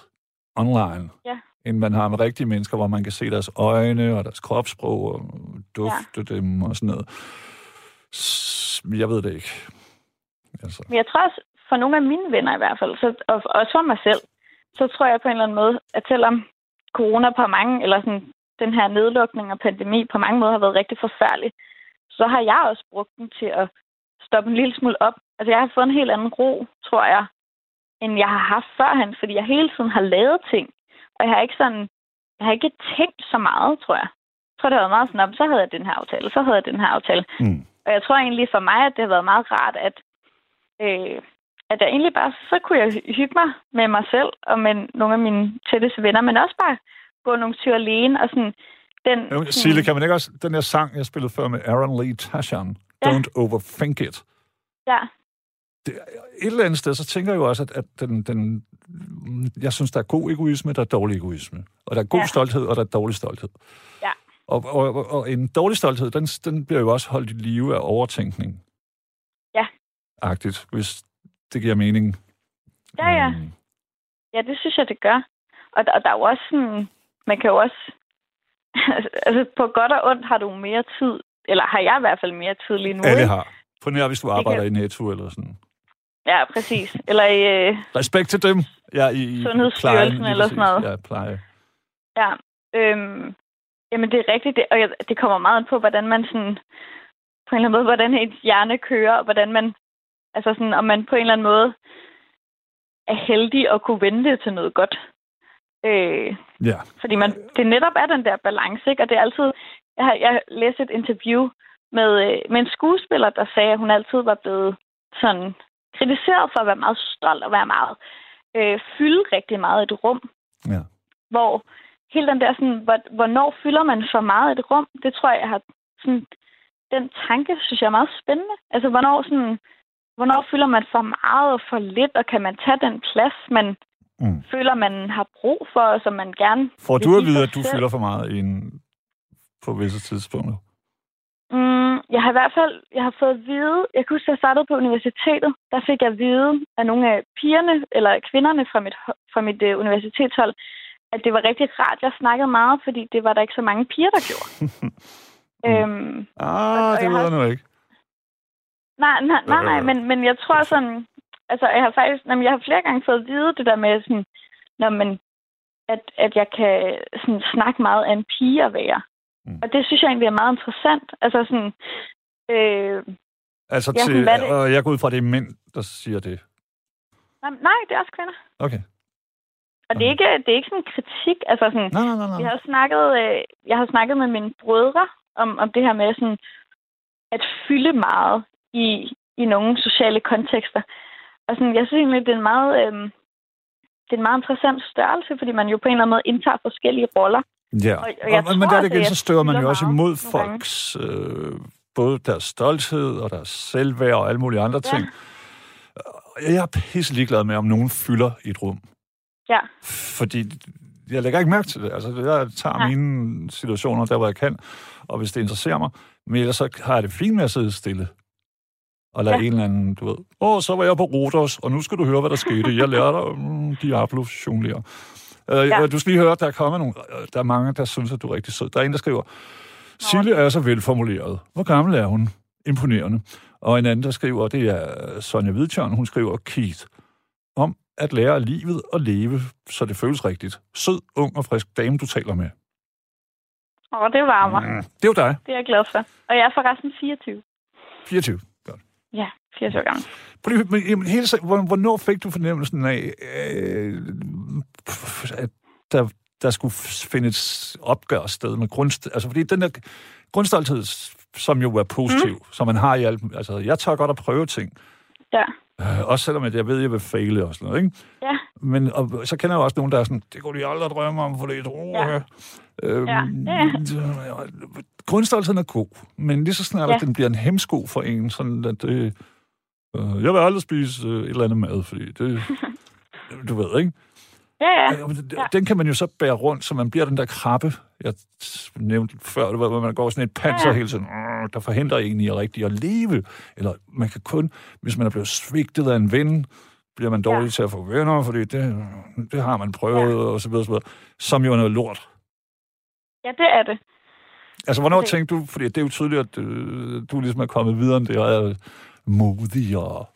online, Ja. end man har med rigtige mennesker, hvor man kan se deres øjne og deres kropssprog og dufte ja. dem og sådan noget. Jeg ved det ikke. Altså, men jeg tror også, for nogle af mine venner i hvert fald, så, og også for mig selv, så tror jeg på en eller anden måde, at selvom corona på mange, eller sådan, den her nedlukning og pandemi på mange måder har været rigtig forfærdelig, så har jeg også brugt den til at stoppe en lille smule op. Altså jeg har fået en helt anden ro, tror jeg, end jeg har haft førhen, fordi jeg hele tiden har lavet ting. Og jeg har ikke sådan, jeg har ikke tænkt så meget, tror jeg. Jeg tror, det været meget sådan, "Nå, så havde jeg den her aftale, så havde jeg den her aftale. mm. Og jeg tror egentlig for mig, at det har været meget rart, at, øh, at jeg egentlig bare, så kunne jeg hygge mig med mig selv og med nogle af mine tætteste venner, men også bare gå nogle ture alene og sådan den... Jo, sådan, Sille, kan man ikke også... Den her sang, jeg spillede før med Aaron Lee Tashan, Ja. Don't Overthink It. Ja, Det, et eller andet sted, så tænker jeg jo også, at, at den, den... Jeg synes, der er god egoisme, der er dårlig egoisme. Og der er god Ja. stolthed, og der er dårlig stolthed. Ja. Og, og, og, og en dårlig stolthed, den, den bliver jo også holdt i live af overtænkning. Ja. Agtigt, hvis det giver mening. Ja, ja. Øhm, ja, det synes jeg, det gør. Og, der- og der er jo også sådan... Man kan jo også... altså, på godt og ondt har du mere tid, eller har jeg i hvert fald mere tid lige nu, alle ikke? har. På nær, hvis du kan- arbejder i Netto eller sådan. Ja, præcis. Eller i... Øh, Respekt til dem. Ja, i, i Sundhedsstyrelsen plejen, lige eller sådan noget. Ja, pleje. Ja, øhm, jamen det er rigtigt, det, og jeg- det kommer meget an på, hvordan man sådan, på en eller anden måde, hvordan ens hjerne kører, og hvordan man, altså sådan, om man på en eller anden måde er heldig at kunne vende det til noget godt. Øh, Ja. fordi man, det netop er den der balance, ikke? Og det er altid, jeg har, jeg har læst et interview med, øh, med en skuespiller, der sagde, at hun altid var blevet sådan kritiseret for at være meget stolt og være meget, øh, fylde rigtig meget i et rum Ja. hvor hele den der sådan, hvor, hvornår fylder man for meget et rum, det tror jeg, jeg har sådan, den tanke, synes jeg er meget spændende. Altså, hvornår sådan, hvornår fylder man for meget og for lidt, og kan man tage den plads, man Mm. føler, man har brug for, og som man gerne Får du at vide, at du selv? fylder for meget i en, på visse tidspunkter? Mm, jeg har i hvert fald jeg har fået at vide, jeg kan huske, at jeg startede på universitetet, der fik jeg at vide af nogle af pigerne, eller kvinderne fra mit, fra mit uh, universitetshold, at det var rigtig rart, jeg snakkede meget, fordi det var der ikke så mange piger, der gjorde. Mm. Øhm, ah, det ved jeg nu ikke. Nej, nej, nej, nej men, men jeg tror sådan... Altså, jeg har faktisk... Jamen, jeg har flere gange fået at vide det der med sådan... Når man, at, at jeg kan sådan, snakke meget af en pige at være. Mm. Og det synes jeg egentlig er meget interessant. Altså sådan... Øh, altså til... Sådan, og jeg går ud fra, det er mænd, der siger det. Nej, nej, det er også kvinder. Okay. Og det er ikke, det er ikke sådan en kritik. Altså sådan, nej, nej, nej, nej. Jeg, har snakket, øh, jeg har snakket med mine brødre om, om det her med sådan, at fylde meget i, i nogle sociale kontekster. Og sådan, jeg synes egentlig, det er en meget, øh, det er en meget interessant størrelse, fordi man jo på en eller anden måde indtager forskellige roller. Ja, og, og og, tror, men der igen, så støder man jo også imod folks, øh, både deres stolthed og deres selvværd og alle mulige andre ting. Ja. Jeg er pisse ligeglad med, om nogen fylder i et rum. Ja. Fordi jeg lægger ikke mærke til det. Altså, jeg tager ja. mine situationer der, hvor jeg kan, og hvis det interesserer mig. Men ellers så har jeg det fint med at sidde stille. Og lade ja. en eller anden, du ved, åh, så var jeg på Rodos, og nu skal du høre, hvad der skete. Jeg lærer dig mm, Diablo jonglere. Uh, ja. Du skal lige høre, der er kommet nogle, der er mange, der synes, at du er rigtig sød. Der er en, der skriver, Sille er så velformuleret. Hvor gammel er hun? Imponerende. Og en anden, der skriver, det er Sonja Hvidtjørn, hun skriver Keith, at lære livet og leve, så det føles rigtigt. Sød, ung og frisk dame, du taler med. Åh, det varmer. Mm, det er jo dig. Det er jeg glad for. Og jeg er forresten 24. 24, godt. Ja, 24 år gammel. Men, jamen, hele, hvornår fik du fornemmelsen af, øh, at der, der skulle findes opgør sted med grundst... Altså, fordi den der grundstolthed, som jo er positiv, mm. som man har i alt... Altså, jeg tør godt at prøve ting. Ja. Øh, også selvom jeg ved, at jeg vil fejle og sådan noget, ikke? Ja. Men og, så kender jeg også nogen, der er sådan, det kunne de aldrig drømme om, for det er et ja. Øhm, ja. ja. Grundstoltheden er god, men lige så snart, ja. at den bliver en hemsko for en, sådan at det... Øh, jeg vil aldrig spise øh, et eller andet mad, fordi det... du ved, ikke? Ja, ja. ja. Den kan man jo så bære rundt, så man bliver den der krabbe, jeg nævnte før, hvor man går sådan et panser ja. hele tiden, der forhindrer en i at rigtig at leve. Eller man kan kun, hvis man er blevet svigtet af en ven, bliver man dårlig ja. til at få venner, fordi det, det har man prøvet, ja. og så videre, så videre, som jo er noget lort. Ja, det er det. Altså, hvornår okay. tænkte du, fordi det er jo tydeligt, at øh, du ligesom er kommet videre end det, og er modig og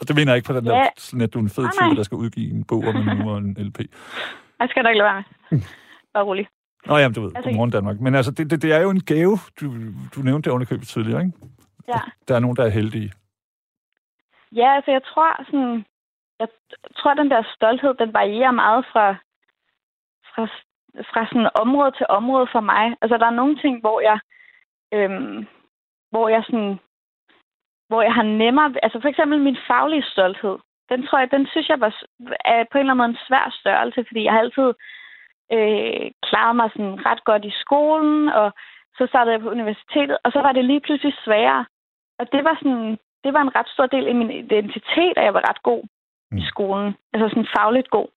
og det mener jeg ikke på den ja. der, sådan at du er en fed type, der skal udgive en bog om en og en LP. Jeg skal da ikke lade være med. Bare rolig. Nå jamen, du ved, altså, godmorgen Danmark. Men altså, det, det, det er jo en gave. Du, du nævnte det underkøbet tidligere, ikke? Ja. Der er nogen, der er heldige. Ja, altså jeg tror sådan, jeg tror, den der stolthed, den varierer meget fra, fra, fra sådan område til område for mig. Altså, der er nogle ting, hvor jeg, øhm, hvor jeg sådan hvor jeg har nemmere... Altså for eksempel min faglige stolthed. Den tror jeg, den synes jeg var er på en eller anden måde en svær størrelse, fordi jeg har altid øh, klaret mig sådan ret godt i skolen, og så startede jeg på universitetet, og så var det lige pludselig sværere. Og det var sådan, det var en ret stor del af min identitet, at jeg var ret god mm. i skolen. Altså sådan fagligt god.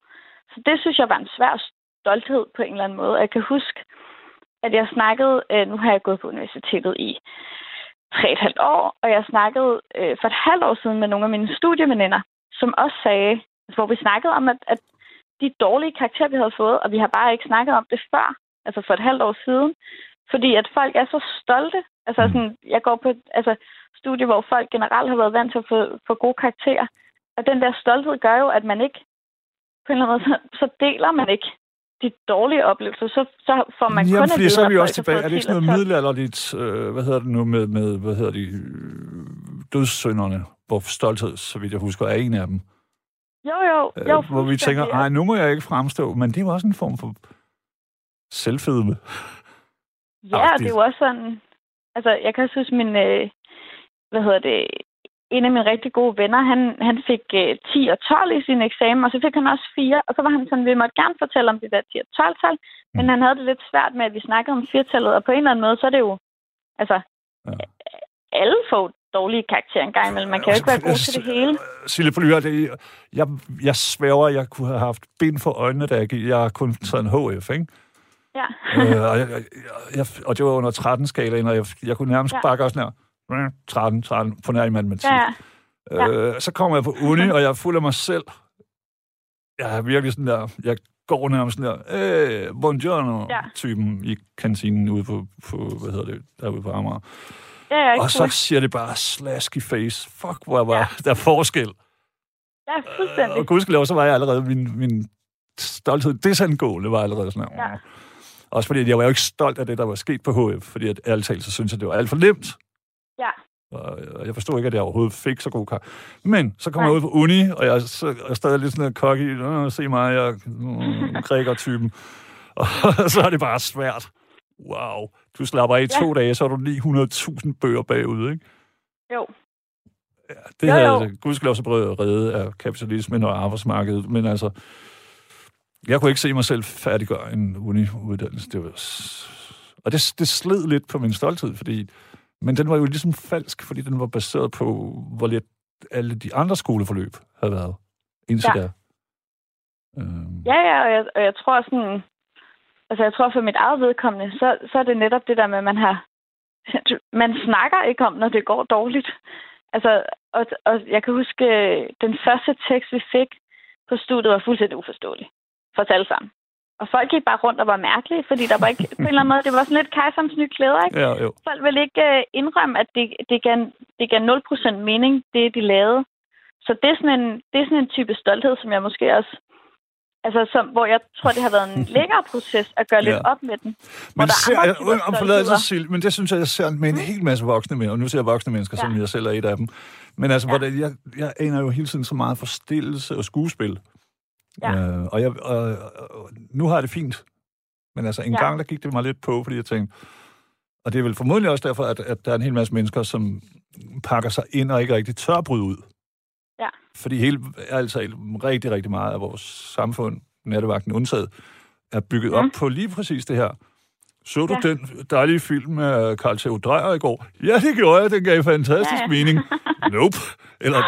Så det synes jeg var en svær stolthed på en eller anden måde. Jeg kan huske, at jeg snakkede, øh, nu har jeg gået på universitetet i tre et halvt år, og jeg snakkede øh, for et halvt år siden med nogle af mine studieveninder, som også sagde, hvor vi snakkede om, at, at de dårlige karakterer, vi havde fået, og vi har bare ikke snakket om det før, altså for et halvt år siden, fordi at folk er så stolte. Altså mm. sådan, jeg går på et altså, studie, hvor folk generelt har været vant til at få, få gode karakterer, og den der stolthed gør jo, at man ikke, på en eller anden måde, så, så deler man ikke de dårlige oplevelser, så, så får man Jamen, kun fordi så er vi også tilbage. Er det ikke sådan noget middelalderligt, øh, hvad hedder det nu, med, med hvad hedder de, øh, dødssynderne, hvor stolthed, så vidt jeg husker, er en af dem? Jo, jo. jo øh, hvor vi tænker, nej, nu må jeg ikke fremstå, men det er jo også en form for selvfedme. Ja, det er jo også sådan, altså jeg kan synes, min, øh, hvad hedder det, en af mine rigtig gode venner, han, han fik øh, 10 og 12 i sin eksamen, og så fik han også 4, og så var han sådan, vi måtte gerne fortælle om det der 10 og 12-tal, mm. men han havde det lidt svært med, at vi snakkede om 4-tallet, og på en eller anden måde, så er det jo, altså, ja. alle får dårlige karakterer en gang imellem. Man kan jo ikke være god til det hele. Sille Polyr, det, jeg, jeg sværger, jeg kunne have haft ben for øjnene, da jeg. Jeg har kun taget en HF, ikke? Ja. øh, og, jeg, jeg, og det var under 13-skalaen, og jeg, jeg kunne nærmest ja. bakke også nær. 13, 13, på nær i matematik. Ja. Ja. Øh, så kommer jeg på uni, og jeg er fuld af mig selv. Jeg er virkelig sådan der, jeg går nærmest sådan der, øh, buongiorno-typen i kantinen ude på, på, hvad hedder det, derude på Amager. Ja, ja, Og så cool. siger det bare slask i face. Fuck, hvor var ja. der er forskel. Ja, fuldstændig. Og gudskelov, så var jeg allerede, min, min stolthed desangående var allerede sådan her. Ja. Også fordi, at jeg var jo ikke stolt af det, der var sket på HF, fordi at ærligt talt, så synes jeg, det var alt for nemt. Ja. Og jeg forstod ikke, at jeg overhovedet fik så god kar. Men så kom Nej. jeg ud på uni, og jeg er, så, jeg er stadig lidt sådan noget cocky. Se mig, jeg er græker-typen. Og så er det bare svært. Wow. Du slapper af i to dage, så er du 900.000 bøger bagud, ikke? Jo. Det Jo, havde jeg gudskelov så prøvet at redde af kapitalismen og arbejdsmarkedet, men altså, jeg kunne ikke se mig selv færdiggøre en uni-uddannelse. Det var, og det, det sled lidt på min stolthed, fordi, men den var jo ligesom falsk, fordi den var baseret på, hvor lidt alle de andre skoleforløb havde været indtil Ja. da. Øhm, Ja, ja, og jeg, og jeg tror sådan... Altså, jeg tror for mit eget vedkommende, så, så er det netop det der med, at man har... Man snakker ikke om, når det går dårligt. Altså, og, og jeg kan huske, øh, den første tekst, vi fik på studiet, var fuldstændig uforståelig for os alle sammen. Og folk gik bare rundt og var mærkelige, fordi der var ikke, på en eller anden måde, det var sådan lidt kejserens nye klæder, ikke? Ja, jo. Folk ville ikke øh, indrømme, at det, det, gav, det gav 0% mening, det de lavede. Så det er, sådan en, det er sådan en type stolthed, som jeg måske også... Altså, som, hvor jeg tror, det har været en længere proces at gøre lidt Ja. op med den. Hvor Men der det ser andre jeg, om forladelse. Sil, men det synes jeg, jeg ser med en hel masse voksne mennesker, og nu ser jeg voksne mennesker, ja. som jeg selv er et af dem. Men altså, Ja. ja. hvordan, jeg, jeg aner jo hele tiden så meget forstillelse og skuespil. Ja. Øh, og, jeg, og, og, nu har jeg det fint. Men altså, en Ja. ja. gang, der gik det mig lidt på, fordi jeg tænkte, og det er vel formodentlig også derfor, at, at der er en hel masse mennesker, som pakker sig ind og ikke rigtig tør bryde ud. Ja. Fordi hele, altså rigtig, rigtig meget af vores samfund, nattevagten undtaget, er bygget Mm. op på lige præcis det her. Så du Ja. den dejlige film med Carl Theo Dreyer i går? Ja, det gjorde jeg. Den gav fantastisk Ja, ja, ja. ja. mening. Nope. Eller,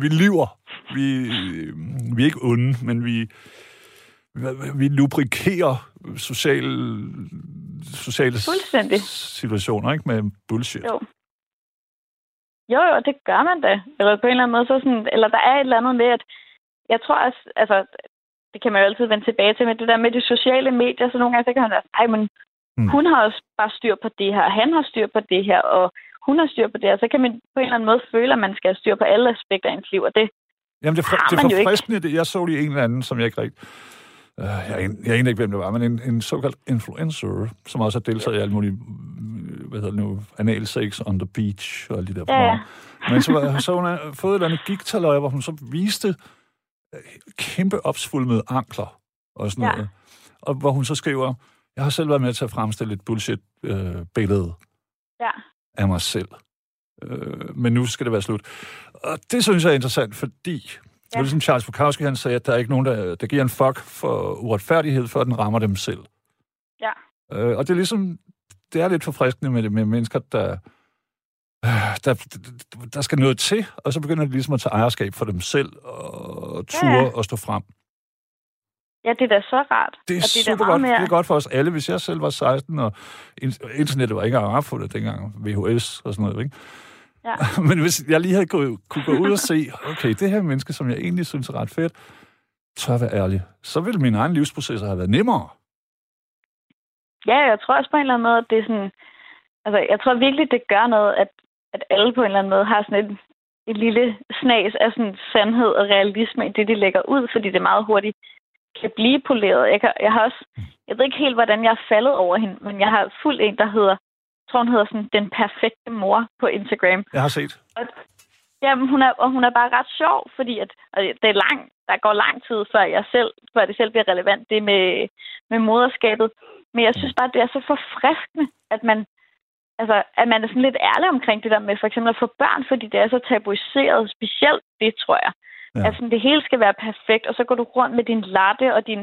vi lyver. Vi, vi er ikke onde, men vi, vi lubrikerer social, sociale Fuldstændig. situationer, ikke? Med bullshit. Jo. Jo, jo, det gør man da. Eller på en eller anden måde, så sådan, eller der er et eller andet med, at jeg tror også, altså, det kan man jo altid vende tilbage til, men det der med de sociale medier, så nogle gange, så kan man være, ej, men Mm. hun har også bare styr på det her, han har styr på det her, og hun har styr på det her, så kan man på en eller anden måde føle, at man skal have styr på alle aspekter af ens liv, og det, Jamen, det for, det er forfriskende. Det, jeg så lige en eller anden, som jeg ikke rigtig... Uh, jeg, jeg aner ikke, hvem det var, men en, en såkaldt influencer, som også har deltaget i alle mulige, øh, hvad hedder det nu, anal sex on the beach og alle de der Ja. Men så, var- så hun har fået et eller andet gigtaløj, hvor hun så viste øh, kæmpe opsvulmede ankler og sådan Ja. noget. Og hvor hun så skriver, jeg har selv været med til at fremstille et bullshit-billede ja, af mig selv. Øh, men nu skal det være slut. Og det synes jeg er interessant, fordi Ja. ligesom Charles Bukowski, han sagde, at der er ikke nogen, der, der giver en fuck for uretfærdighed, før den rammer dem selv. ja. Øh, og det er ligesom, det er lidt forfriskende med, det, med mennesker, der, øh, der, der skal noget til, og så begynder de ligesom at tage ejerskab for dem selv, og ture Ja, og stå frem. Ja, det er da så rart. Det er, og det er super godt. mere- Det er godt for os alle. Hvis jeg selv var 16, og in- internettet var ikke engang opfundet dengang, VHS og sådan noget, ikke? Ja. Men hvis jeg lige havde gået, kunne gå ud og se, okay, det her menneske, som jeg egentlig synes er ret fedt, tør være ærlig, så ville min egen livsprocesser have været nemmere. Ja, jeg tror også på en eller anden måde, at det er sådan... Altså, jeg tror virkelig, det gør noget, at, at alle på en eller anden måde har sådan et, et lille snas af sådan sandhed og realisme i det, de lægger ud, fordi det meget hurtigt kan blive poleret. Jeg, kan, jeg har også... Jeg ved ikke helt, hvordan jeg er faldet over hende, men jeg har fuldt en, der hedder... Tror, hun hedder sådan Den Perfekte Mor på Instagram. Jeg har set. Og, jamen, hun er, og hun er bare ret sjov, fordi at, og det er lang, der går lang tid, før, jeg selv, før det selv bliver relevant, det med, med moderskabet. Men jeg synes bare, det er så forfriskende, at man, altså, at man er sådan lidt ærlig omkring det der med for eksempel at få børn, fordi det er så tabuiseret, specielt det, tror jeg. Ja. At sådan, det hele skal være perfekt, og så går du rundt med din latte og din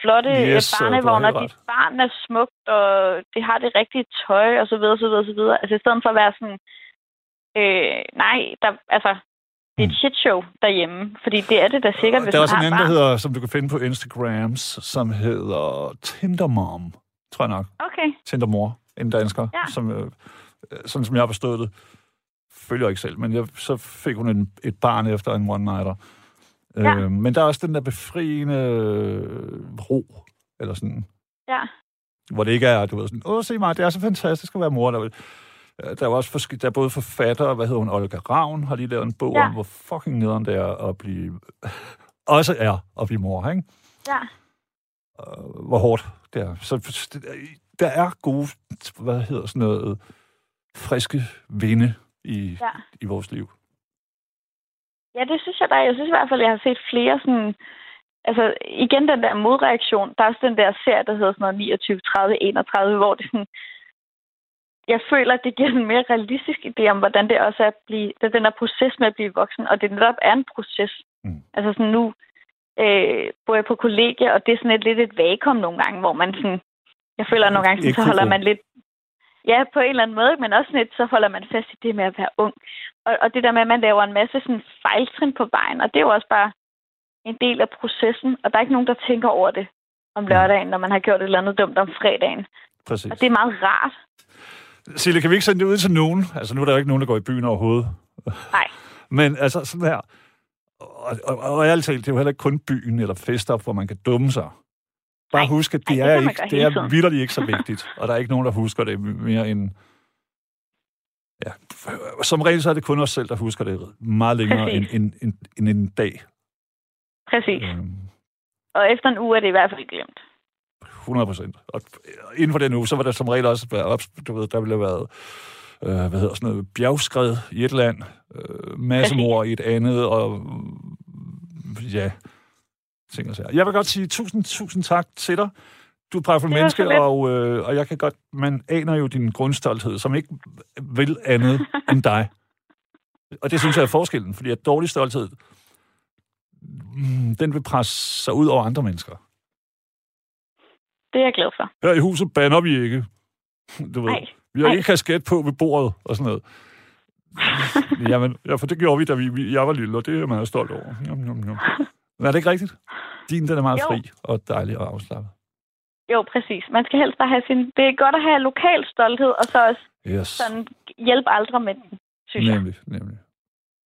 flotte Yes, barnevogn, helt og dit barn er smukt, og det har det rigtige tøj, og så videre, så videre, så videre. Altså i stedet for at være sådan, øh, nej, der, altså, det er et shit show derhjemme, fordi det er det da sikkert, hvis Der er også en anden, der hedder, som du kan finde på Instagrams, som hedder Tindermom, tror jeg nok. Okay, Tindermor, en dansker, Ja. som, øh, sådan som jeg har forstået det, følger ikke selv, men jeg, så fik hun en, et barn efter en one-nighter. Ja. Øh, men der er også den der befriende øh, ro, eller sådan, Ja. hvor det ikke er, du ved, sådan, åh, se mig, det er så fantastisk at være mor. Der, er- der er også forske, der er både forfatter, hvad hedder hun, Olga Ravn, har lige lavet en bog Ja. om, hvor fucking nederen det er at blive, også er at blive mor, ikke? Ja. Øh, hvor hårdt det er. Så der er gode, hvad hedder sådan noget, friske vinde i, Ja. i vores liv. Ja, det synes jeg da. Jeg synes i hvert fald, jeg har set flere sådan... Altså, igen den der modreaktion. Der er også den der serie, der hedder sådan noget 29, 30, 31, hvor det sådan... Jeg føler, at det giver en mere realistisk idé om, hvordan det også er at blive... Det er den der proces med at blive voksen, og det netop er en proces. Mm. Altså sådan nu øh, bor jeg på kollegie, og det er sådan et lidt et vakuum nogle gange, hvor man sådan... Jeg føler at nogle gange, sådan, så holder man lidt Ja, på en eller anden måde, men også sådan lidt, så holder man fast i det med at være ung. Og, og det der med, at man laver en masse sådan fejltrin på vejen, og det er jo også bare en del af processen, og der er ikke nogen, der tænker over det om lørdagen, når man har gjort et eller andet dumt om fredagen. Præcis. Og det er meget rart. Sille, kan vi ikke sende det ud til nogen? Altså, nu er der jo ikke nogen, der går i byen overhovedet. Nej. Men altså, sådan her... Og, og, og ærligt talt, det er jo heller ikke kun byen eller fester, hvor man kan dumme sig. Bare Nej. husk, at det, Ej, det er, ikke, det er vidderligt ikke så vigtigt. og der er ikke nogen, der husker det mere end... Ja, som regel så er det kun os selv, der husker det meget længere end, Præcis. end, end, end en dag. Præcis. Øhm, Og efter en uge er det i hvert fald glemt. 100 procent. Og inden for den uge, så var der som regel også været op, du ved, der ville have været øh, hvad hedder sådan noget, bjergskred i et land, øh, massemord i et andet, og øh, ja, ting og sager. Jeg vil godt sige tusind, tusind tak til dig. Du er et menneske, og, øh, og jeg kan godt, man aner jo din grundstolthed, som ikke vil andet end dig. Og det synes jeg er forskellen, fordi at dårlig stolthed, mm, den vil presse sig ud over andre mennesker. Det er jeg glad for. Her i huset banner vi ikke. Du ved, Nej. vi har Nej. ikke kasket på ved bordet og sådan noget. Jamen, ja, for det gjorde vi, da vi, vi, jeg var lille, og det er jeg meget stolt over. Jum, jum, jum. Men er det ikke rigtigt? Din, den er meget Jo. fri og dejlig og afslappet. Jo, præcis. Man skal helst bare have sin... Det er godt at have lokal stolthed, og så også Yes. sådan hjælpe andre med den, synes jeg. Nemlig, nemlig.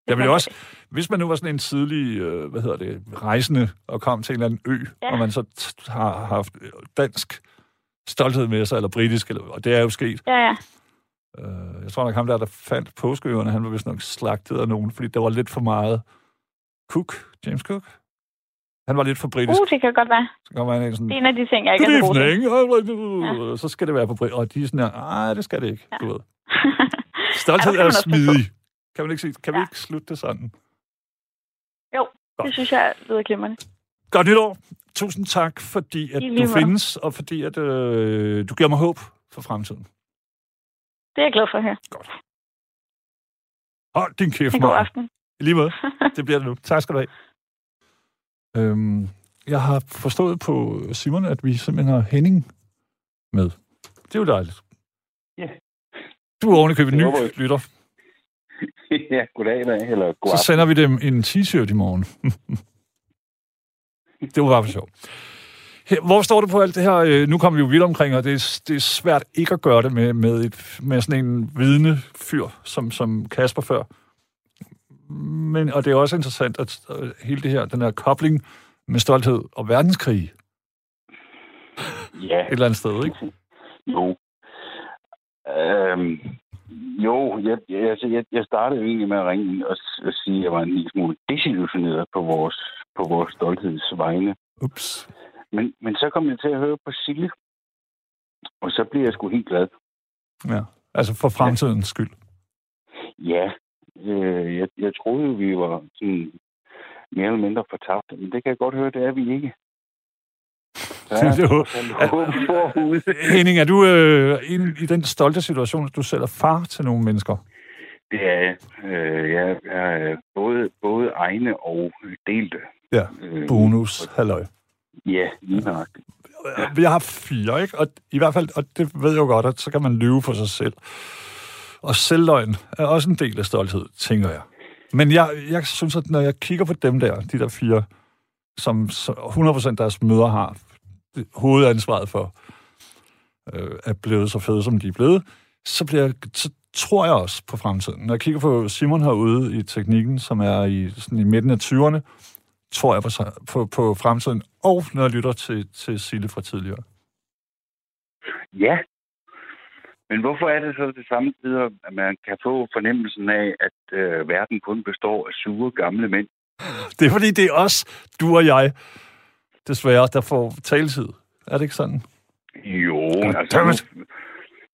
Jeg vil jo også, hvis man nu var sådan en tidlig, øh, hvad hedder det, rejsende, og kom til en eller anden ø, Ja. og man så har haft øh, dansk stolthed med sig, eller britisk, eller, og det er jo sket. Ja, ja. Øh, jeg tror nok ham der, der fandt påskeøerne, han var vist nok slagtet af nogen, fordi der var lidt for meget Cook, James Cook. Han var lidt for britisk. Uh, det kan godt være. Så kommer han sådan, Det er en af de ting, jeg ikke er så god ja. så skal det være på britisk. Og de er sådan her, nej, det skal det ikke, Ja. du ved. Stolthed Ja, er smidig. Kan man ikke sige, kan vi Ja. ikke slutte det sådan? Det synes jeg lyder glimrende. Godt nytår. Tusind tak, fordi at du findes, og fordi at øh, du giver mig håb for fremtiden. Det er jeg glad for at høre. Hold din kæft, En god aften. I lige måde. Det bliver det nu. Tak skal du have. Øhm, jeg har forstået på Simon, at vi simpelthen har Henning med. Det er jo dejligt. Ja. Du er ovenikøbet ny Det jeg. lytter. ja, goddag, dag, eller god Så sender vi dem en t-shirt i morgen. det var bare for sjov. Hvor står du på alt det her? Øh, Nu kommer vi jo vidt omkring, og det er, det er svært ikke at gøre det med, med, et, med sådan en vidne fyr, som, som Kasper før. Men, og det er også interessant, at øh, hele det her, den her kobling med stolthed og verdenskrig Ja, et eller andet sted, ikke? jo. Øhm, jo, jeg, jeg, altså, jeg, jeg startede egentlig med at ringe og, og sige, at jeg var en lille smule desillusioneret på vores, på vores stolthedsvegne. Ups. Men, men så kom jeg til at høre på Sille, og så blev jeg sgu helt glad. Ja. Altså for fremtidens skyld. Ja, øh, jeg, jeg troede vi var sådan mere eller mindre fortabt, men det kan jeg godt høre, det er vi ikke. Det er forude. Henning, er du øh, i, i den stolte situation, at du selv er far til nogle mennesker? Det er øh, jeg er både, både egne og delte. Ja, Øh, Bonus, halløj. Ja, lige nøjagtigt. Vi har fire, ikke? Og i hvert fald, og det ved jeg jo godt, at så kan man lyve for sig selv. Og selvløgn er også en del af stolthed, tænker jeg. Men jeg, jeg synes, at når jeg kigger på dem der, de der fire, som 100% deres møder har hovedansvaret for, øh, er blevet så fede, som de er blevet, så, bliver så tror jeg også på fremtiden. Når jeg kigger på Simon herude i teknikken, som er i, sådan i midten af 20'erne, tror jeg på, på, på fremtiden, og når jeg lytter til, til Sille fra tidligere. Ja. Men hvorfor er det så det samme tider, at man kan få fornemmelsen af, at øh, verden kun består af sure gamle mænd? Det er fordi, det er os, du og jeg, desværre, der får taletid. Er det ikke sådan? Jo, altså... Nu,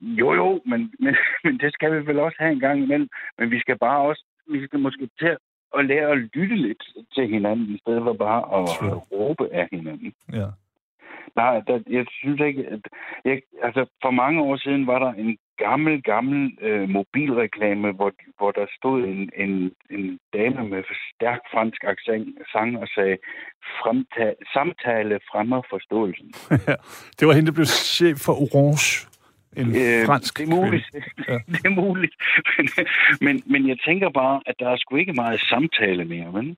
jo, jo, men, men, men det skal vi vel også have en gang imellem. Men vi skal bare også... Vi skal måske til at lære at lytte lidt til hinanden, i stedet for bare at råbe af hinanden. Ja. Nej, der, jeg synes ikke, at... Jeg, altså, for mange år siden var der en gammel, gammel øh, mobilreklame, hvor, hvor der stod en, en, en dame med stærk fransk accent, sang og sagde, Fremta- samtale fremmer forståelsen. det var hende, der blev chef for Orange. En øh, fransk Det er muligt. Ja. det er muligt. Men, men, men jeg tænker bare, at der er sgu ikke meget samtale mere, vel?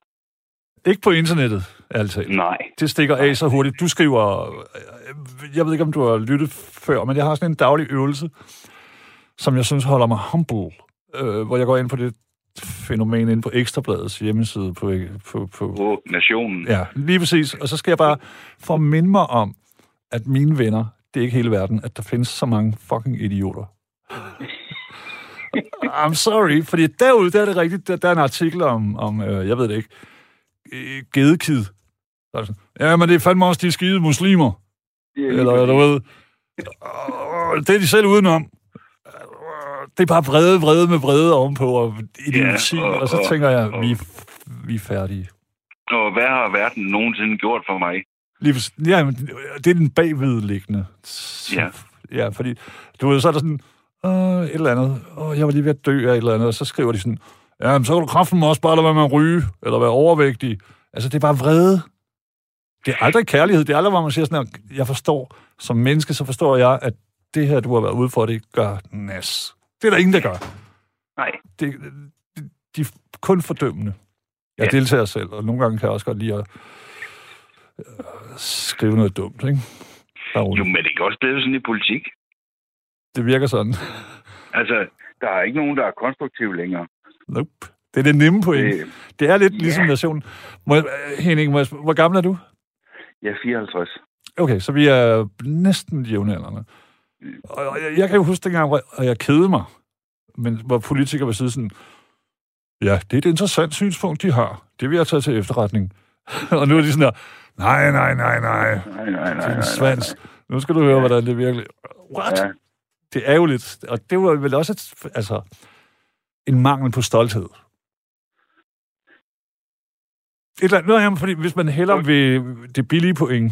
Ikke på internettet, altså. Nej. Det stikker af så hurtigt. Du skriver... øh, Jeg ved ikke, om du har lyttet før, men jeg har sådan en daglig øvelse, som jeg synes holder mig humble, øh, hvor jeg går ind på det fænomen inde på Ekstrabladets hjemmeside på, på, på På nationen. Ja, lige præcis. Og så skal jeg bare for minde mig om, at mine venner, det er ikke hele verden, at der findes så mange fucking idioter. I'm sorry, fordi derude, der er det rigtigt, der, der er en artikel om, om øh, jeg ved det ikke, øh, gedekid. Er sådan, ja, men det er fandme også de skide muslimer. Er Eller, du ved, det er de selv udenom. Det er bare vrede, vrede med vrede ovenpå, og idioti, Ja, og- og så og- tænker jeg, og- vi, vi er færdige. Og hvad har verden nogensinde gjort for mig? Lige præcis. ja, men det er den bagvedliggende. Ja. Ja, fordi, du ved, så er der sådan, øh, et eller andet, åh, jeg var lige ved at dø af et eller andet, og så skriver de sådan, ja, men så kan du kraften også bare lade være med at ryge, eller være overvægtig. Altså, det er bare vrede. Det er aldrig kærlighed, det er aldrig, hvor man siger sådan, at jeg forstår, som menneske, så forstår jeg, at det her, du har været ude for, det gør nas. Det er der ingen, der gør. Nej. Det, de, de er kun fordømmende. Jeg Ja. deltager selv, og nogle gange kan jeg også godt lide at øh, skrive noget dumt, ikke? Rolig. Jo, men det er også blevet sådan i politik. Det virker sådan. Altså, der er ikke nogen, der er konstruktiv længere. Nope. Det er det nemme point. Det, Det er lidt Ja. ligesom nationen. Må Henning, må jeg, hvor gammel er du? jeg er 54. Okay, så vi er næsten jævnaldrende. Og og jeg, jeg kan jo huske dengang, hvor og jeg kedede mig, men hvor politikere vil sige sådan, ja, det er et interessant synspunkt, de har. Det vil jeg tage til efterretning. og nu er de sådan der, nej, nej, nej, nej, Nej, nej, nej. nej, svans. Nu skal du høre, hvordan det virkelig... What? Ja. Det er jo lidt... Og det var vel også et, altså, en mangel på stolthed. Et eller andet, jamen, fordi hvis man hellere vil det billige point,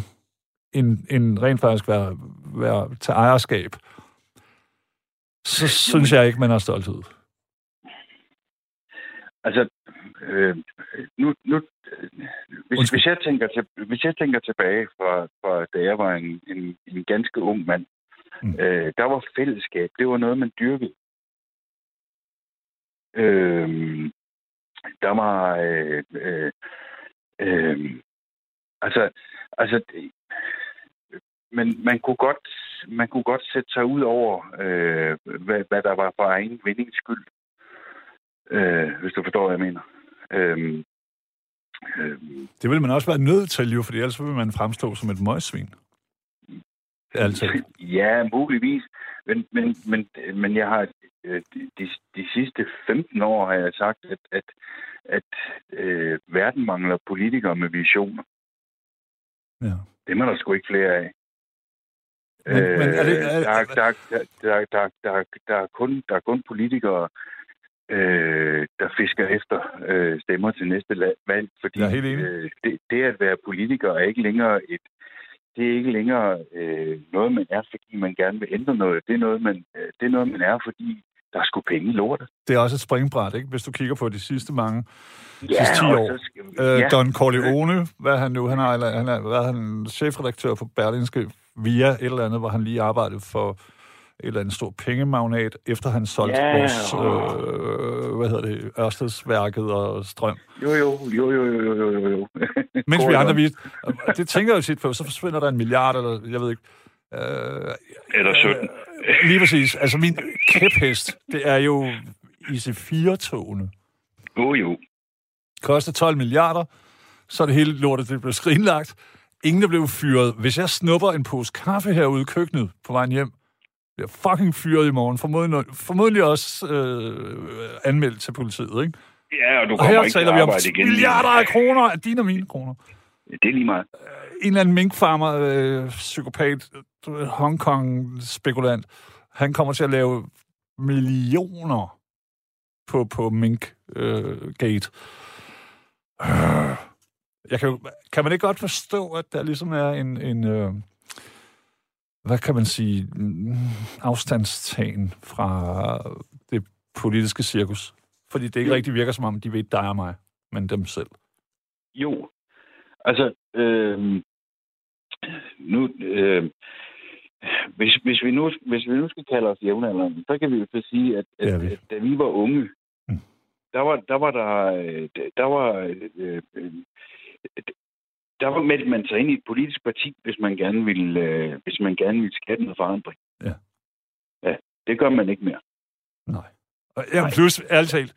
end, end rent faktisk være, være til ejerskab, så synes jeg ikke, man har stolthed. Altså, øh, nu, nu, hvis, Undskyld. hvis, jeg tænker til, hvis jeg tænker tilbage fra, fra da jeg var en, en, en ganske ung mand, mm. øh, der var fællesskab. Det var noget, man dyrkede. Øh, der var... Øh, øh, øh, altså, altså, men man kunne godt, man kunne godt sætte sig ud over, øh, hvad, hvad der var for egen vindings skyld. Øh, hvis du forstår, hvad jeg mener. Øh, øh, Det vil man også være nødt til, jo, fordi ellers vil man fremstå som et møgsvin. Altså, Ja, muligvis. Men, men, men, men jeg har de, de, de sidste 15 år har jeg sagt, at, at, at øh, verden mangler politikere med visioner. ja. Det er man der sgu ikke flere af. Men- men er det- er- Øh, der, der, der, der, der, der, der, er kun, der er kun politikere, øh, der fisker efter øh, stemmer til næste valg, fordi Jeg er helt enig. øh, det, det at være politiker er ikke længere et det er ikke længere øh, noget, man er, fordi man gerne vil ændre noget. Det er noget, man, øh, det er noget, man er, fordi der er sgu penge i lortet. Det er også et springbræt, ikke? Hvis du kigger på de sidste mange sidste 10 og år. skal, Øh, ja, Don Corleone, hvad er han nu? Han er, eller- han er, hvad er han, chefredaktør på Berlingske via et eller andet, hvor han lige arbejdede for et eller andet stort pengemagnat, efter han solgte Ja, vores, øh, hvad hedder det, Ørstedsværket og strøm. jo, jo, jo, jo, jo, jo, jo, jo. Mens vi Corleone. andre, vi, det tænker jeg jo tit på, så forsvinder der en milliard, eller jeg ved ikke. Øh, Eller 17. lige præcis. Altså min kæphest, det er jo IC4-togene. Jo, jo. koster 12 milliarder, så er det hele lortet, det blev skrinlagt. Ingen der blev fyret. Hvis jeg snupper en pose kaffe herude i køkkenet på vejen hjem, bliver fucking fyret i morgen. Formodentlig, formodentlig også øh, anmeldt til politiet, ikke? Ja, og du Og kommer her ikke taler vi om igen. milliarder af kroner, af dine og mine kroner. Det er lige meget. En eller anden minkfarmer, øh, psykopat, øh, Hongkong-spekulant, han kommer til at lave millioner på, på Mink-gate. Øh, jeg kan, jo, kan man ikke godt forstå, at der ligesom er en, en øh, hvad kan man sige, afstandstagen fra det politiske cirkus? Fordi det ikke Jo. rigtig virker som om, de ved dig og mig, men dem selv. Jo. Altså, øh, nu, øh, hvis, hvis, vi nu, hvis vi nu skal kalde os jævnaldrende, så kan vi jo så sige, at, at, vi. at da vi var unge, Mm. der var der var der, øh, der var øh, øh, der var meldte man sig ind i et politisk parti, hvis man gerne ville, øh, hvis man gerne ville skabe noget forandring. Ja. Ja, det gør man ikke mere. Nej. Og ja, plus, ærligt talt,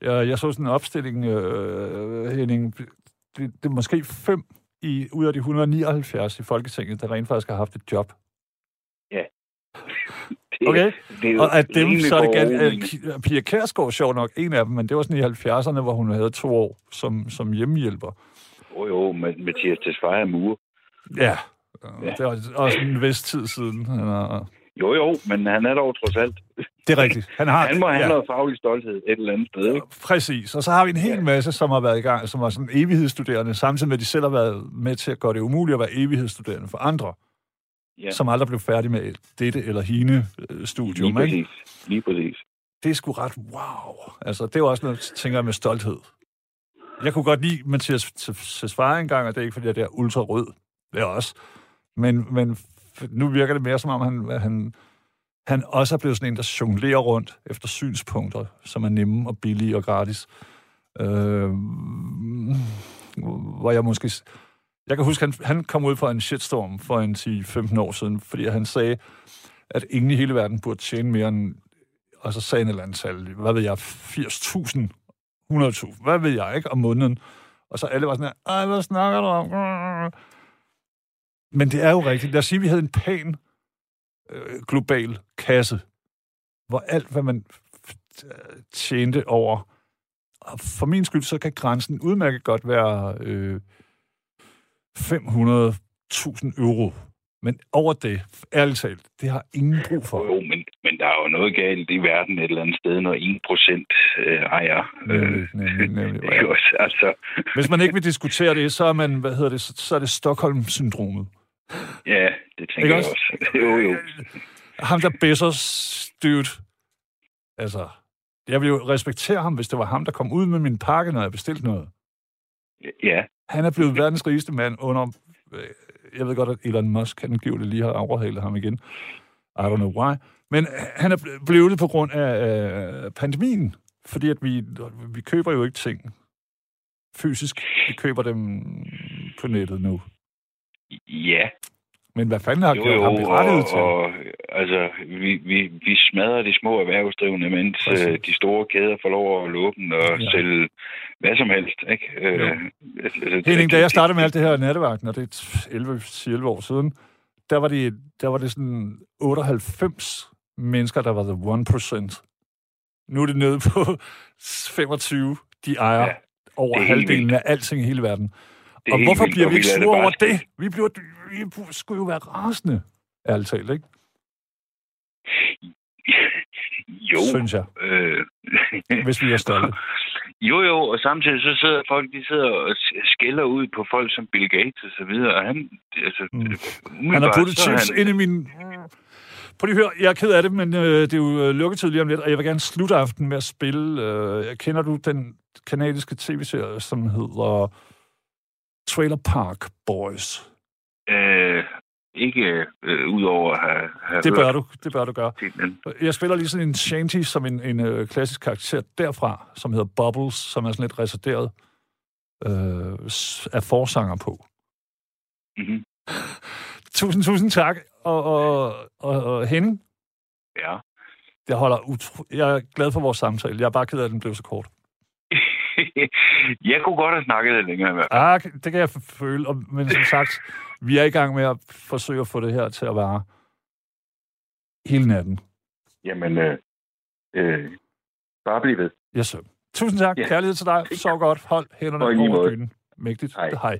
jeg, jeg så sådan en opstilling, øh, Henning, det, det er måske fem i, ud af de 179 i Folketinget, der rent faktisk har haft et job. Det, Okay? det er Og at dem, så er det. Uh, Pia Kærsgaard, sjov nok, en af dem, men det var sådan i 70'erne, hvor hun havde to år som, som hjemmehjælper. Jo, jo, med Mathias Tesfaye Mure. Ja. Ja. ja. Det var også en vis tid siden. Han er, Jo, jo, men han er dog trods alt. det er rigtigt. Han, har, Han må have ja. noget faglig stolthed et eller andet sted, ikke? Præcis. Og så har vi en hel masse, som har været i gang, som var sådan evighedsstuderende, samtidig med, at de selv har været med til at gøre det umuligt at være evighedsstuderende for andre, Ja, ja. som aldrig blev færdige med dette eller hine øh, studium. lige Ikke? præcis. Lige præcis. Det er sgu ret wow. Altså, det er jo også noget, tænker jeg, med stolthed. Jeg kunne godt lide Mathias Tesfaye engang, og det er ikke, fordi jeg er ultra rød. Det er også. Men, men nu virker det mere, som om han, han, han også er blevet sådan en, der jonglerer rundt efter synspunkter, som er nemme og billige og gratis. Øh, hvor jeg måske... Jeg kan huske, han, han kom ud fra en shitstorm for en 10-15 år siden, fordi han sagde, at ingen i hele verden burde tjene mere end og så sagde han et eller andet tal, hvad ved jeg, 80.000, 100.000, hvad ved jeg, ikke, om måneden. Og så alle var sådan her, ej, hvad snakker du om? Men det er jo rigtigt. Lad os sige, at vi havde en pæn øh, global kasse, hvor alt, hvad man tjente over, og for min skyld, så kan grænsen udmærket godt være øh, 500.000 euro. Men over det, ærligt talt, det har ingen brug for. Jo, men, men der er jo noget galt i verden et eller andet sted, når 1 procent øh, ejer. Øh, Nemlig, nemlig, nemlig. ikke også? Altså, Hvis man ikke vil diskutere det, så er man, hvad hedder det, så, så er det Stockholm-syndromet. Ja, det tænker Ikke jeg også? også. Jo, jo. Ham der Bezos dude, altså, jeg ville jo respektere ham, hvis det var ham, der kom ud med min pakke, når jeg bestilte noget. Ja, Han er blevet verdens rigeste mand under, øh, jeg ved godt, at Elon Musk angiveligt lige har overhalet ham igen. I don't know why. Men han er ble- blevet det på grund af øh, pandemien, fordi at vi, vi køber jo ikke ting fysisk. Vi køber dem på nettet nu. Ja. Men hvad fanden har Jo, gjort jo, ham berettiget til? og, og altså, vi, vi, vi smadrer de små erhvervsdrivende, mens Præcis. øh, de store kæder får lov at lukke og Ja. sælge hvad som helst, ikke? Øh, altså, Henning, da jeg startede med alt det her nattevagten, og det er 11, 11 år siden, der var det, der var det sådan 98 mennesker, der var the 1%. Nu er det nede på 25, de ejer Ja, over er halvdelen af alting i hele verden. Det Og hvorfor vildt, bliver vi ikke det sure over det? Vi, bliver, vi skulle jo være rasende, ærligt talt, ikke? Jo. Synes jeg, Øh, hvis vi er stolte. jo, jo, og samtidig så sidder folk, de sidder og skælder ud på folk som Bill Gates og så videre, og han, altså, Mm. Han har puttet chips ind i min... Prøv lige at høre, jeg er ked af det, men øh, det er jo øh, lukketid lige om lidt, og jeg vil gerne slutte aften med at spille... Øh, kender du den kanadiske tv-serie, som hedder Trailer Park Boys? Øh, ikke øh, udover at have, have Det bør hørt du, det bør du gøre. titlen. Jeg spiller lige sådan en shanty som en, en øh, klassisk karakter derfra, som hedder Bubbles, som er sådan lidt reserveret øh, af forsanger på. Mm-hmm. Tusind, tusind tak. Og, og, og, og Henning, Ja. jeg, holder utro... jeg er glad for vores samtale. Jeg er bare ked af, at den blev så kort. jeg kunne godt have snakket lidt længere i hvert fald. Ah, det kan jeg føle. Men som sagt, vi er i gang med at forsøge at få det her til at vare hele natten. Jamen, øh, øh, bare bliv ved. Yes, sir. Tusind tak. Ja. Kærlighed til dig. Sov godt. Hold hænderne over måde. dynen. Mægtigt. Hej. Hej.